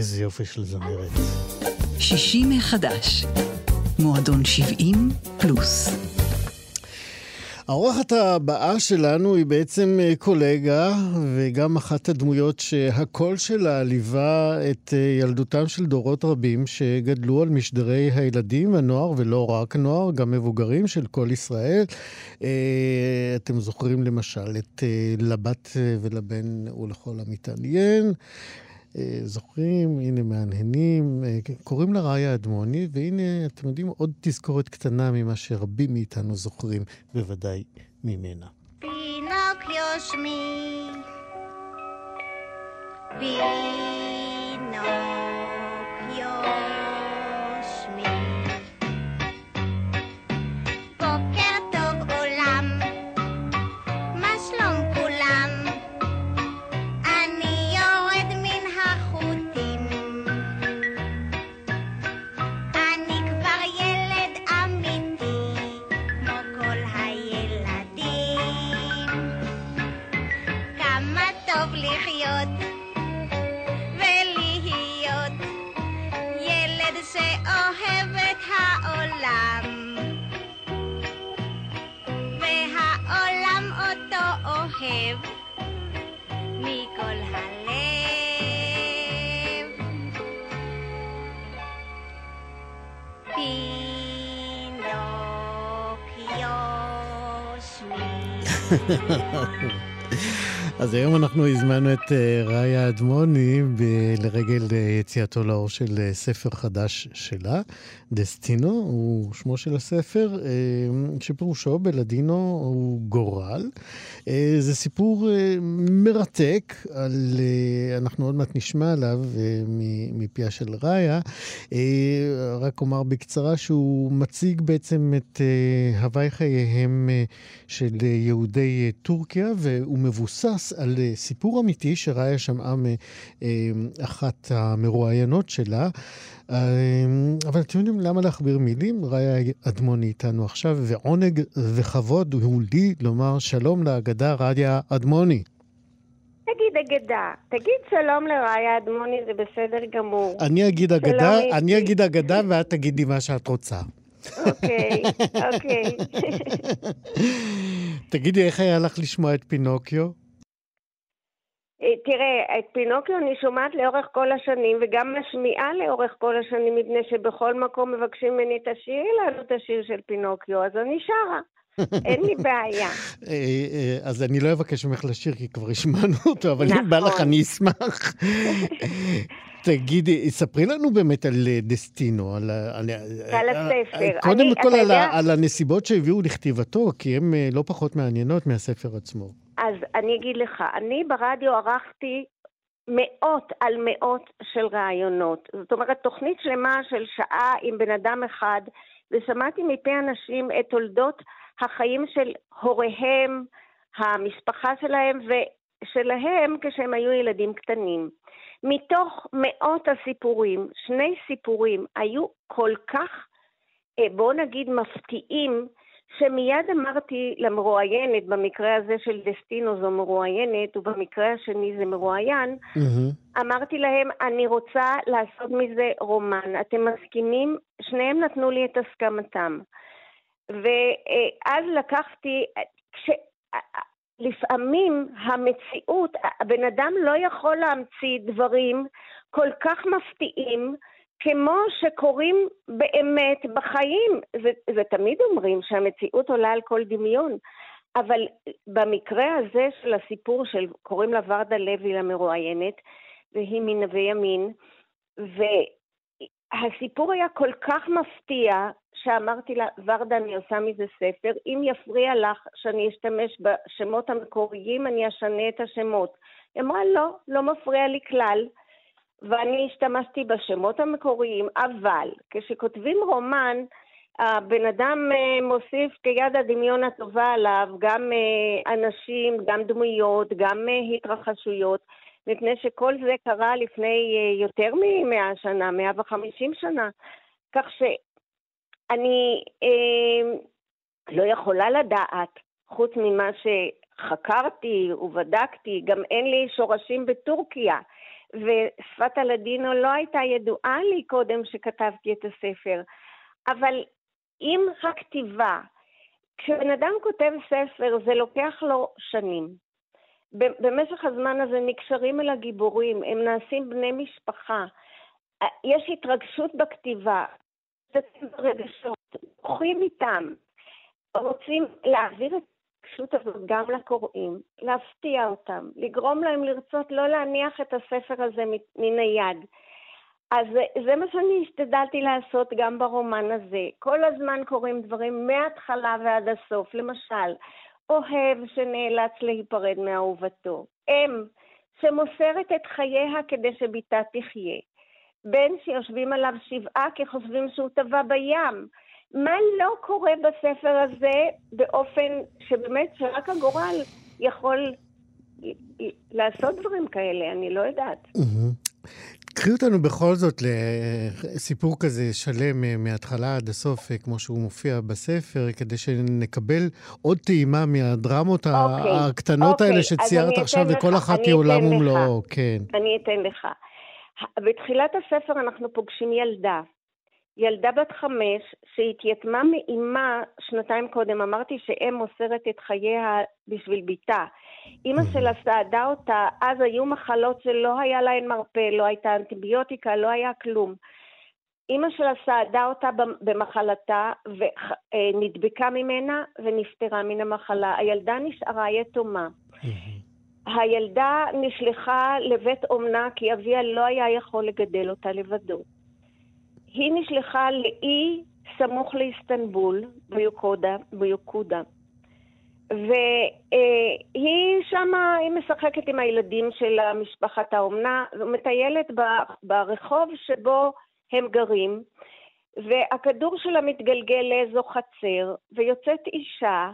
איזה יופי של זמרת. שישי מחדש, מועדון 70 פלוס. האורחת הבאה שלנו היא בעצם אה, קולגה, וגם אחת הדמויות שהקול שלה ליווה את אה, ילדותם של דורות רבים שגדלו על משדרי הילדים, הנוער, ולא רק נוער, גם מבוגרים של כל ישראל. אה, אתם זוכרים למשל את לבת ולבן ולכל המתעניין. אה, זוכרים, הנה מהנהנים, אה, קוראים לה ראיה אדמוני, והנה, אתם יודעים, עוד תזכורת קטנה ממה שרבים מאיתנו זוכרים, בוודאי ממנה. פינוקיו שמי, פינוקיו cave, Mikol Halev. Pinocchio's me. אז היום אנחנו הזמנו את אה, ראיה אדמוני לרגל אה, יציאתו לאור של אה, ספר חדש שלה, דסטינו, הוא שמו של הספר, שפירושו בלדינו הוא גורל. זה סיפור מרתק, על, אנחנו עוד מעט נשמע עליו מפיה של ראיה. רק אומר בקצרה שהוא מציג בעצם את הוואי חייהם של יהודי טורקיה, והוא מבוסס על אה, סיפור אמיתי שראיה שמעה מאחת המרואיינות שלה. אה, אבל אתם יודעים למה להכביר מילים? ראיה אדמוני איתנו עכשיו, ועונג וכבוד הוא לי לומר שלום לאגדה ראיה אדמוני. תגיד אגדה. תגיד שלום לראיה אדמוני, זה בסדר גמור. אני אגיד אגדה, אני אגיד אגדה ואת תגידי מה שאת רוצה. אוקיי, אוקיי. תגידי, איך היה לך לשמוע את פינוקיו? אה, תראה, את פינוקיו אני שומעת לאורך כל השנים, וגם משמיעה לאורך כל השנים, מפני שבכל מקום מבקשים ממני, תשאירי לנו את השיר של פינוקיו, אז אני שרה. אין לי בעיה. אה, אה, אז אני לא אבקש ממך לשיר, כי כבר השמענו אותו, אבל אם בא לך נכון. אני אשמח. תגידי, ספרי לנו באמת על דסטינו, על, על, על הספר. קודם כל על, על הנסיבות שהביאו לכתיבתו, כי הן לא פחות מעניינות מהספר עצמו. אז אני אגיד לך, אני ברדיו ערכתי מאות על מאות של ראיונות. זאת אומרת, תוכנית שלמה של שעה עם בן אדם אחד, ושמעתי מפי אנשים את תולדות החיים של הוריהם, המשפחה שלהם ושלהם כשהם היו ילדים קטנים. מתוך מאות הסיפורים, שני סיפורים היו כל כך, אה, בואו נגיד, מפתיעים, שמיד אמרתי למרואיינת, במקרה הזה של דסטינו זו מרואיינת, ובמקרה השני זה מרואיין, mm-hmm. אמרתי להם, אני רוצה לעשות מזה רומן. אתם מסכימים? שניהם נתנו לי את הסכמתם. ואז לקחתי, כש... לפעמים המציאות, הבן אדם לא יכול להמציא דברים כל כך מפתיעים, כמו שקורים באמת בחיים. זה, זה תמיד אומרים שהמציאות עולה על כל דמיון, אבל במקרה הזה של הסיפור של, קוראים לה ורדה לוי למרואיינת, והיא מנווה ימין, והסיפור היה כל כך מפתיע, שאמרתי לה, ורדה, אני עושה מזה ספר, אם יפריע לך שאני אשתמש בשמות המקוריים, אני אשנה את השמות. היא אמרה, לא, לא מפריע לי כלל. ואני השתמשתי בשמות המקוריים, אבל כשכותבים רומן, הבן אדם אה, מוסיף כיד הדמיון הטובה עליו גם אה, אנשים, גם דמויות, גם אה, התרחשויות, מפני שכל זה קרה לפני יותר מ-100 שנה, 150 שנה. כך שאני אה, לא יכולה לדעת, חוץ ממה שחקרתי ובדקתי, גם אין לי שורשים בטורקיה. ושפת הלדינו לא הייתה ידועה לי קודם שכתבתי את הספר. אבל עם הכתיבה, כשבן אדם כותב ספר זה לוקח לו שנים. במשך הזמן הזה נקשרים אל הגיבורים, הם נעשים בני משפחה. יש התרגשות בכתיבה, רגשות, הולכים איתם, רוצים להעביר את ההתרגשות הזאת גם לקוראים, להפתיע אותם, לגרום להם לרצות לא להניח את הספר הזה מן היד. אז זה מה שאני השתדלתי לעשות גם ברומן הזה. כל הזמן קורים דברים מההתחלה ועד הסוף. למשל, אוהב שנאלץ להיפרד מאהובתו, אם שמוסרת את חייה כדי שבתה תחיה, בן שיושבים עליו שבעה כי חושבים שהוא טבע בים, מה לא קורה בספר הזה באופן שבאמת שרק הגורל יכול לעשות דברים כאלה, אני לא יודעת. קחי אותנו בכל זאת לסיפור כזה שלם אה, מההתחלה עד הסוף, אה, כמו שהוא מופיע בספר, כדי שנקבל עוד טעימה מהדרמות אוקיי, הקטנות אוקיי, האלה שציירת עכשיו, וכל אחת היא עולם ומלואו, כן. אני אתן לך. בתחילת הספר אנחנו פוגשים ילדה ילדה בת חמש שהתייתמה מאימה שנתיים קודם, אמרתי שאם מוסרת את חייה בשביל בתה. אימא שלה סעדה אותה, אז היו מחלות שלא היה להן מרפא, לא הייתה אנטיביוטיקה, לא היה כלום. אימא שלה סעדה אותה במחלתה ונדבקה ממנה ונפטרה מן המחלה. הילדה נשארה יתומה. הילדה נשלחה לבית אומנה כי אביה לא היה יכול לגדל אותה לבדו. היא נשלחה לאי סמוך לאיסטנבול, ביוקודה, ביוקודה. והיא שמה, היא משחקת עם הילדים של משפחת האומנה, ומטיילת ברחוב שבו הם גרים, והכדור שלה מתגלגל לאיזו חצר, ויוצאת אישה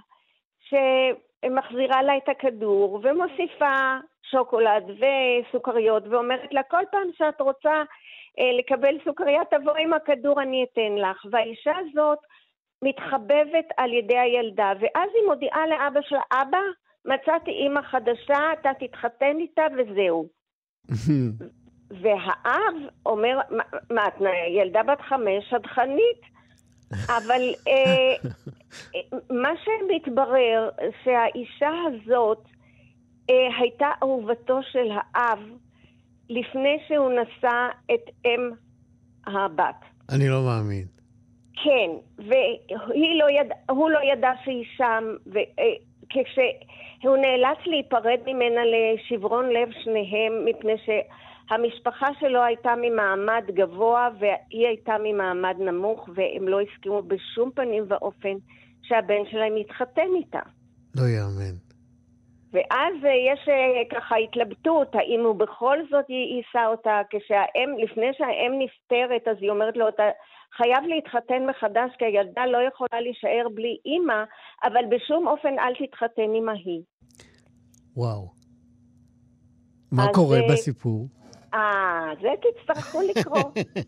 שמחזירה לה את הכדור, ומוסיפה שוקולד וסוכריות, ואומרת לה, כל פעם שאת רוצה לקבל סוכריה, תבואי עם הכדור, אני אתן לך. והאישה הזאת מתחבבת על ידי הילדה, ואז היא מודיעה לאבא שלה, אבא, מצאתי אימא חדשה, אתה תתחתן איתה וזהו. והאב אומר, מה, את ילדה בת חמש, שדכנית? אבל אה, מה שמתברר, שהאישה הזאת אה, הייתה אהובתו של האב לפני שהוא נשא את אם הבת. אני לא מאמין. כן, והוא לא, לא ידע שהיא שם, וכשהוא אה, נאלץ להיפרד ממנה לשברון לב שניהם, מפני שהמשפחה שלו הייתה ממעמד גבוה והיא הייתה ממעמד נמוך, והם לא הסכימו בשום פנים ואופן שהבן שלהם יתחתן איתה. לא יאמן. ואז אה, יש אה, ככה התלבטות, האם הוא בכל זאת יישא אותה, כשהאם, לפני שהאם נפטרת, אז היא אומרת לו, אתה חייב להתחתן מחדש, כי הילדה לא יכולה להישאר בלי אימא, אבל בשום אופן אל תתחתן עם ההיא. וואו. מה קורה אה, בסיפור? אה, זה תצטרכו לקרוא.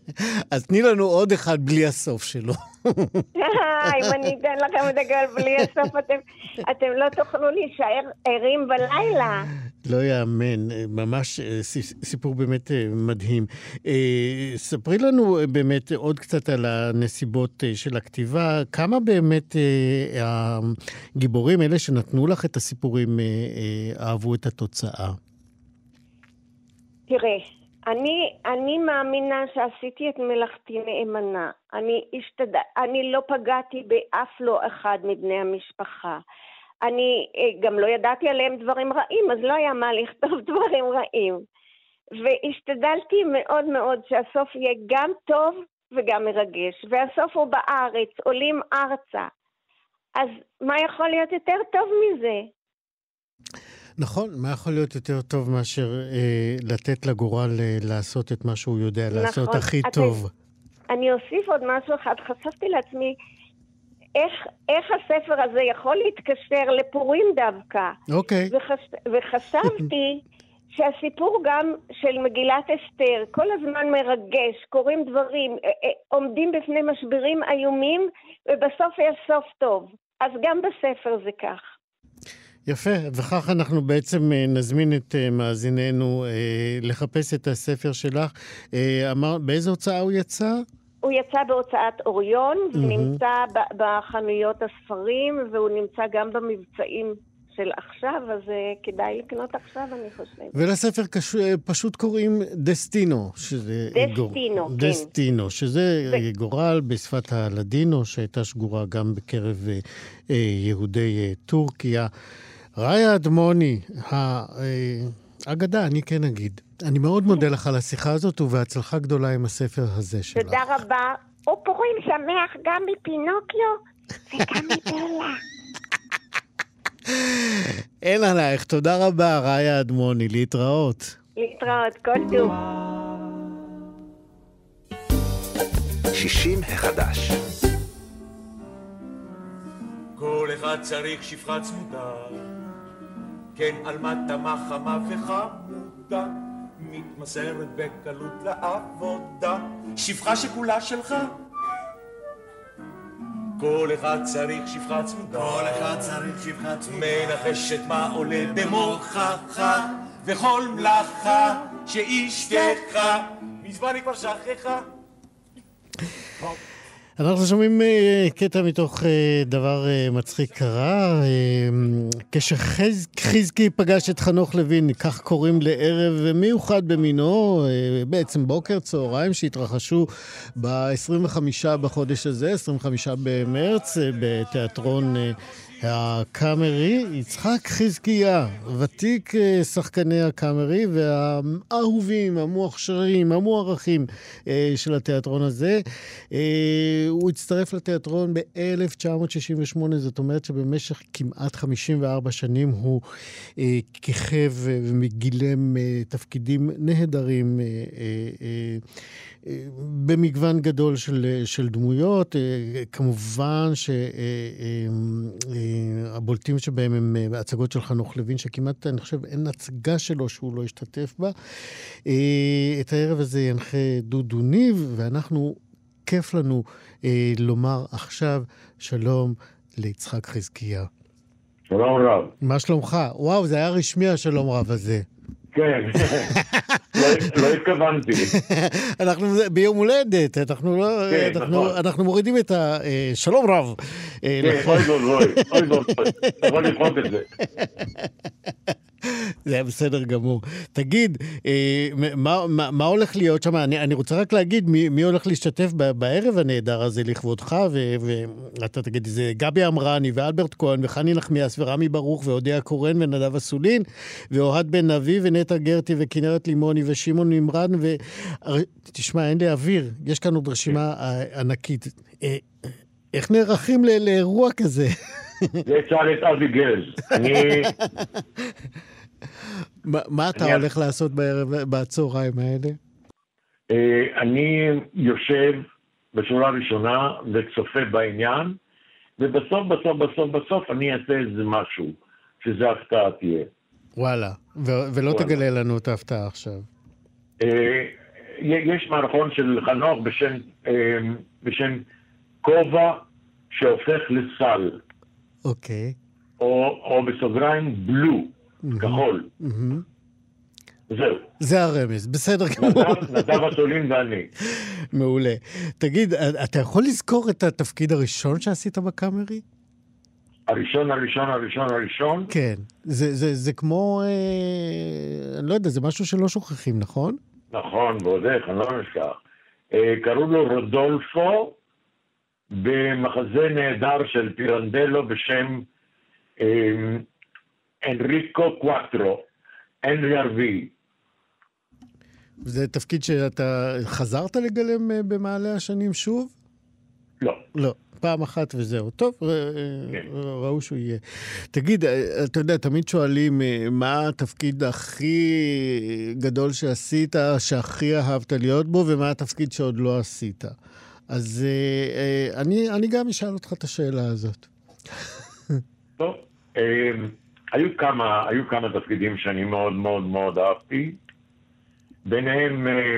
אז תני לנו עוד אחד בלי הסוף שלו. אם אני אתן לכם את הגל בלי הסוף, אתם, אתם לא תוכלו להישאר ערים בלילה. לא יאמן, ממש אה, סיפור באמת אה, מדהים. אה, ספרי לנו באמת עוד קצת על הנסיבות של הכתיבה. כמה באמת הגיבורים, אלה שנתנו לך את הסיפורים, אהבו את התוצאה? תראה, אני, אני מאמינה שעשיתי את מלאכתי נאמנה. אני, השתד... אני לא פגעתי באף לא אחד מבני המשפחה. אני אה, גם לא ידעתי עליהם דברים רעים, אז לא היה מה לכתוב דברים רעים. והשתדלתי מאוד מאוד שהסוף יהיה גם טוב וגם מרגש. והסוף הוא בארץ, עולים ארצה. אז מה יכול להיות יותר טוב מזה? נכון, מה יכול להיות יותר טוב מאשר אה, לתת לגורל אה, לעשות את מה שהוא יודע נכון, לעשות הכי את, טוב? אני אוסיף עוד משהו אחד. חשבתי לעצמי, איך, איך הספר הזה יכול להתקשר לפורים דווקא. אוקיי. וחש, וחשבתי שהסיפור גם של מגילת אסתר, כל הזמן מרגש, קורים דברים, אה, אה, עומדים בפני משברים איומים, ובסוף יש סוף טוב. אז גם בספר זה כך. יפה, וכך אנחנו בעצם אה, נזמין את אה, מאזיננו אה, לחפש את הספר שלך. אמר, באיזה הוצאה הוא יצא? הוא יצא בהוצאת אוריון, mm-hmm. נמצא בחנויות הספרים, והוא נמצא גם במבצעים של עכשיו, אז כדאי לקנות עכשיו, אני חושבת. ולספר קש... פשוט קוראים דסטינו, שזה... דסטינו, גור... כן. דסטינו, שזה ו... גורל בשפת הלדינו, שהייתה שגורה גם בקרב יהודי טורקיה. ראיה אדמוני, האגדה, אני כן אגיד. אני מאוד מודה לך על השיחה הזאת, ובהצלחה גדולה עם הספר הזה שלך. תודה רבה. ופורים שמח גם מפינוקיו וגם מבלה. אין עלייך, תודה רבה, ראיה אדמוני, להתראות. להתראות, כל טוב. 60 החדש. כל אחד צריך שפחה צמודה. כן עלמה תמה חמה וחמודה, מתמסרת בקלות לעבודה, שפחה שכולה שלך. כל אחד צריך שפחה צמודה, כל אחד צריך שפחה צמודה, מנחשת מה עולה במוחך, וכל מלאכה שאשתך, מזמן היא כבר שכחה. אנחנו שומעים uh, קטע מתוך uh, דבר uh, מצחיק קרה. כשחזקי פגש את חנוך לוין, כך קוראים לערב מיוחד במינו, בעצם בוקר, צהריים, שהתרחשו ב-25 בחודש הזה, 25 במרץ, בתיאטרון... הקאמרי, יצחק חזקיה, ותיק אה, שחקני הקאמרי והאהובים, המוכשרים, המוערכים אה, של התיאטרון הזה. אה, הוא הצטרף לתיאטרון ב-1968, זאת אומרת שבמשך כמעט 54 שנים הוא כיכב וגילם תפקידים נהדרים. במגוון גדול של, של דמויות. אה, כמובן שהבולטים אה, אה, שבהם הם הצגות של חנוך לוין, שכמעט, אני חושב, אין הצגה שלו שהוא לא השתתף בה. את הערב הזה ינחה דודו ניב, ואנחנו, כיף לנו לומר עכשיו שלום ליצחק חזקיה. שלום רב. מה שלומך? וואו, זה היה רשמי השלום רב הזה. כן, לא, לא התכוונתי. אנחנו ביום הולדת, אנחנו לא... כן, אנחנו, נכון. אנחנו מורידים את השלום אה, רב. אה, כן, אוי ואבוי, אוי ואבוי, יכול לדחות את זה. זה היה בסדר גמור. תגיד, אה, מה, מה, מה הולך להיות שם? אני, אני רוצה רק להגיד מי, מי הולך להשתתף בערב הנהדר הזה לכבודך, ואתה תגיד, זה גבי אמרני ואלברט כהן וחני נחמיאס ורמי ברוך ואודיה קורן ונדב אסולין ואוהד בן נביא ונטע גרטי וכנרת לימוני ושמעון נמרן ו... תשמע, אין לי אוויר, יש כאן עוד רשימה ענקית. אה, איך נערכים לאירוע כזה? זה שאל את אבי גז. אני... מה אתה הולך לעשות בצהריים האלה? אה, אני יושב בשורה הראשונה וצופה בעניין, ובסוף, בסוף, בסוף, בסוף אני אעשה איזה משהו, שזה הפתעה תהיה. וואלה, ולא תגלה לנו את ההפתעה עכשיו. אה, יש מערכון של חנוך בשם, אה, בשם כובע שהופך לסל. אוקיי. או, או בסוגריים בלו, כחול. זהו. זה הרמז, בסדר גמור. נדב אסולין ואני. מעולה. תגיד, אתה יכול לזכור את התפקיד הראשון שעשית בקאמרי? הראשון, הראשון, הראשון, הראשון? כן. זה, זה, זה כמו, אה, אני לא יודע, זה משהו שלא שוכחים, נכון? נכון, ועוד איך, אני לא נשכח. אה, קראו לו רודולפו במחזה נהדר של פירנדלו בשם אה, אנריקו קוואטרו, הנרי הרביעי. זה תפקיד שאתה חזרת לגלם אה, במעלה השנים שוב? לא. לא. פעם אחת וזהו. טוב, כן. ראו שהוא יהיה. תגיד, אה, אתה יודע, תמיד שואלים אה, מה התפקיד הכי גדול שעשית, שהכי אהבת להיות בו, ומה התפקיד שעוד לא עשית. אז אני, אני גם אשאל אותך את השאלה הזאת. טוב, היו כמה, היו כמה תפקידים שאני מאוד מאוד מאוד אהבתי, ביניהם אה,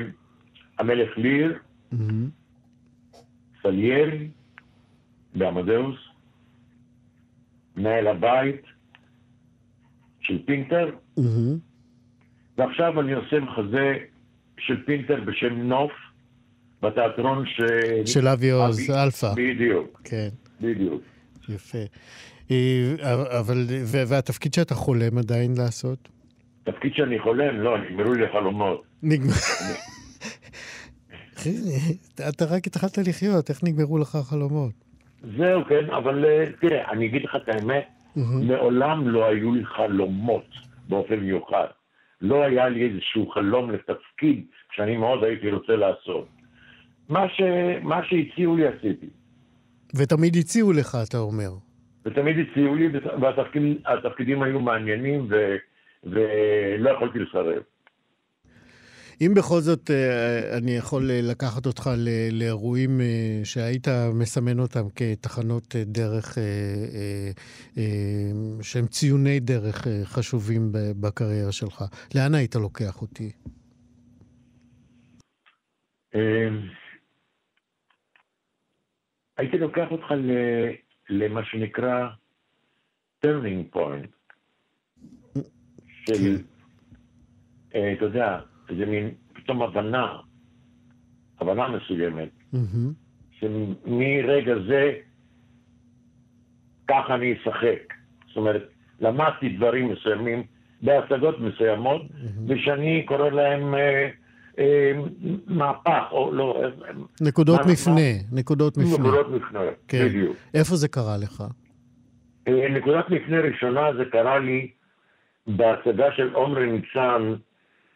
המלך ליר, mm-hmm. סליירי, באמדאוס, מנהל הבית של פינטר, mm-hmm. ועכשיו אני עושה מחזה של פינטר בשם נוף, בתיאטרון ש... של אבי עוז, אלפא. בדיוק. כן. בדיוק. יפה. אה, אבל, והתפקיד שאתה חולם עדיין לעשות? תפקיד שאני חולם? לא, נגמרו לי חלומות. נגמר... אתה רק התחלת לחיות, איך נגמרו לך החלומות? זהו, כן, אבל אה, תראה, אני אגיד לך את האמת, מעולם לא היו לי חלומות באופן מיוחד. לא היה לי איזשהו חלום לתפקיד שאני מאוד הייתי רוצה לעשות. מה, ש... מה שהציעו לי עשיתי. ותמיד הציעו לך, אתה אומר. ותמיד הציעו לי, והתפקידים היו מעניינים, ו, ולא יכולתי לסרב. אם בכל זאת אה, אני יכול לקחת אותך לאירועים אה, שהיית מסמן אותם כתחנות אה, דרך, שהם ציוני דרך חשובים בקריירה שלך, לאן היית לוקח אותי? הייתי לוקח אותך למה שנקרא turning point של. אה, אתה יודע, זה מין פתאום הבנה, הבנה מסוימת, שמרגע זה ככה אני אשחק. זאת אומרת, למדתי דברים מסוימים בהצגות מסוימות. ושאני קורא להם אה, מהפך, או לא... אה, נקודות מה, מפנה, מה, נקודות מפנה. נקודות מפנה, כן. בדיוק. איפה זה קרה לך? אה, נקודת מפנה ראשונה זה קרה לי בהצגה של עומרי ניצן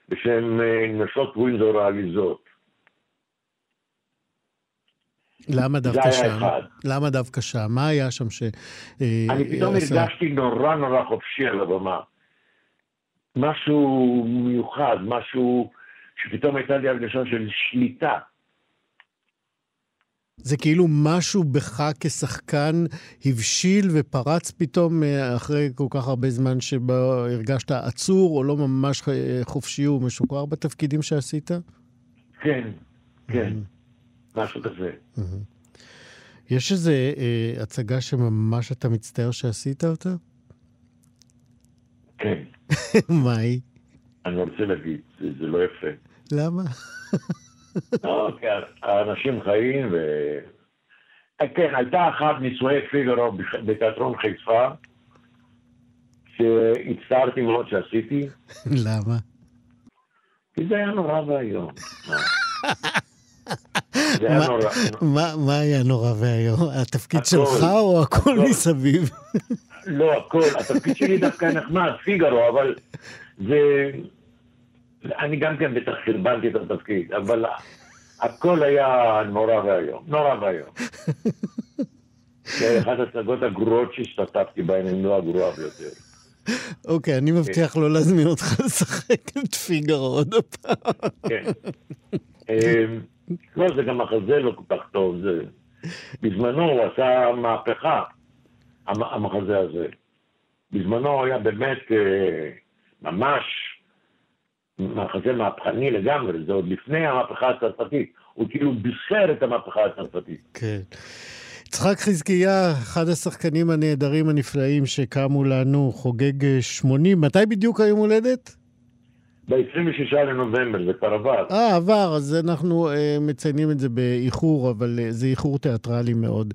בשם אה, נשות ווינזור העליזות. למה דווקא שם? למה דווקא שם? מה היה שם ש... אה, אני פתאום הרגשתי נורא נורא חופשי על הבמה. משהו מיוחד, משהו שפתאום הייתה לי הרגשה של שליטה. זה כאילו משהו בך כשחקן הבשיל ופרץ פתאום אה, אחרי כל כך הרבה זמן שבו הרגשת עצור או לא ממש חופשי ומשוחרר בתפקידים שעשית? כן, כן. Mm-hmm. משהו כזה. יש איזו אה, הצגה שממש אתה מצטער שעשית אותה? כן. מה היא? אני רוצה להגיד, זה, זה לא יפה. למה? לא, כי האנשים חיים ו... אה, כן, הייתה אחת נישואי פיגרו בתיאטרון חיפה, שהצטערתי מאוד שעשיתי. למה? כי זה היה נורא ואיום. מה היה נורא ואיום? התפקיד שלך או הכל מסביב? לא, הכל. התפקיד שלי דווקא נחמד, פיגרו, אבל זה... אני גם כן בטח חרבנתי את התפקיד, אבל הכל היה נורא ואיום. נורא ואיום. זה אחת ההצגות הגרועות שהשתתפתי בהן, אם לא הגרועה ביותר. אוקיי, אני מבטיח לא להזמין אותך לשחק את פיגרו עוד. כן. אמ, לא, זה גם מחזה לא כל כך טוב. זה... בזמנו הוא עשה מהפכה, המחזה הזה. בזמנו היה באמת אה, ממש מחזה מהפכני לגמרי, זה עוד לפני המהפכה הצרפתית. הוא כאילו בישר את המהפכה הצרפתית. כן. יצחק חזקיה, אחד השחקנים הנהדרים הנפלאים שקמו לנו, חוגג 80. מתי בדיוק היום הולדת? ב-26 לנובמבר, זה כבר עבר. אה, עבר, אז אנחנו אה, מציינים את זה באיחור, אבל אה, זה איחור תיאטרלי מאוד.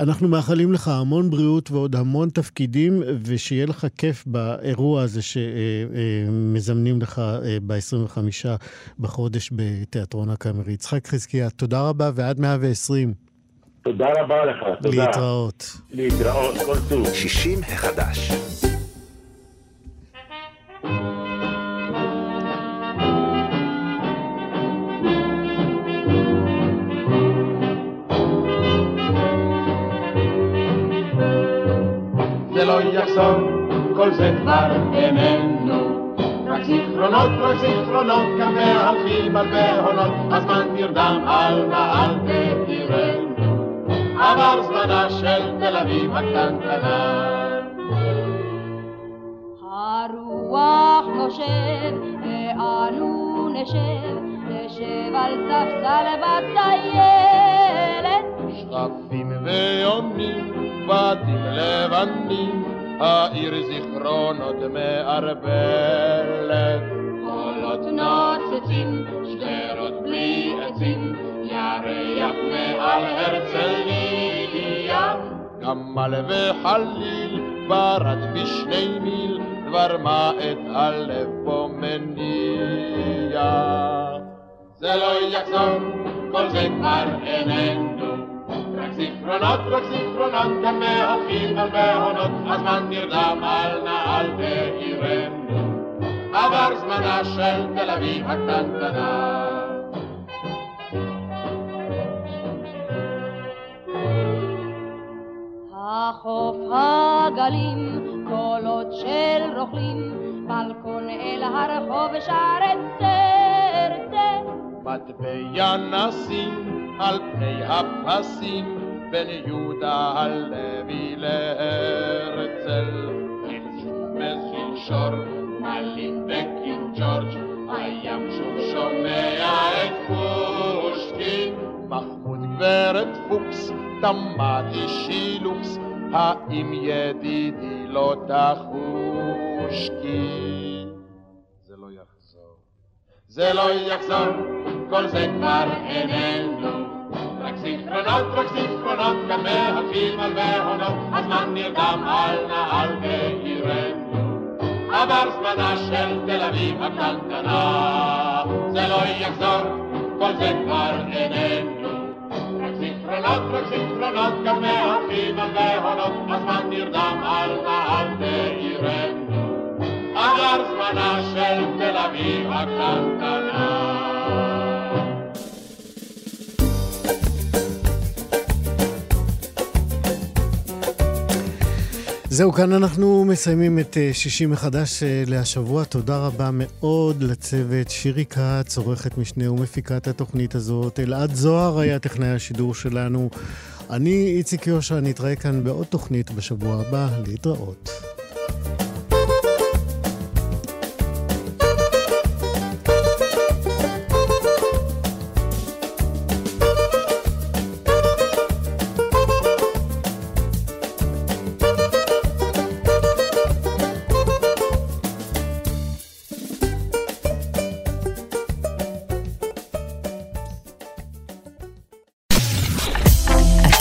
אנחנו מאחלים לך המון בריאות ועוד המון תפקידים, ושיהיה לך כיף באירוע הזה שמזמנים אה, אה, לך אה, ב-25 בחודש בתיאטרון הקאמרי. יצחק חזקיה, תודה רבה ועד 120. תודה רבה לך, תודה. להתראות. להתראות, כל טוב. 60 החדש. יחזור, כל זה כבר איננו. רק זיכרונות, רק זיכרונות, כאן מהלכים על בהונות, הזמן נרדם על נעל בעירנו. עבר זמנה של תל אביב הקטנטנה. הרוח נושב, ואנו נשב, נשב על ספסל בטיילת. שרפים ויונים בתים לבנים, העיר זיכרונות מערבלת. קולות נוצצים, שדרות בלי עצים, ירח מעל הרצליה. גמל וחליל, ברד בשני מיל, דבר מה את הלב פה מניע. זה לא יחזור, כל זה כבר איננו. זיכרונות, רק זיכרונות, גם מהלכים על בהונות, הזמן נרדם על נעל בעירנו. עבר זמנה של תל אביב הקטנטנה. החוף הגלים, קולות של רוכלים, בלקון אל הרחוב שערי צרצה. מטבע נשים על פני הפסים בין יהודה הלוי להרצל. אין שום מכיל שור, מלין וקינג ג'ורג', הים שוב שומע את פושקין. מחמוד גברת פוקס, תמד אישי לוקס, האם ידידי לא תחוש כי זה לא יחזור. לא כל זה כבר איננו, רק זיכרונות זיכרונות, רק זיכרונות, גם מהלכים על והונות, הזמן נרדם על נהל בעירנו. עבר זמנה של תל אביב הקטנטנה, זה לא יחזור, כל זה כבר איננו. רק זיכרונות, רק זיכרונות, גם מהלכים על והונות, הזמן נרדם על נהל בעירנו. עבר זמנה של תל אביב הקטנטנה. זהו, כאן אנחנו מסיימים את אה, שישי מחדש אה, להשבוע. תודה רבה מאוד לצוות. שירי כץ, עורכת משנה ומפיקת התוכנית הזאת. אלעד זוהר היה טכנאי השידור שלנו. אני איציק יושע, נתראה כאן בעוד תוכנית בשבוע הבא. להתראות.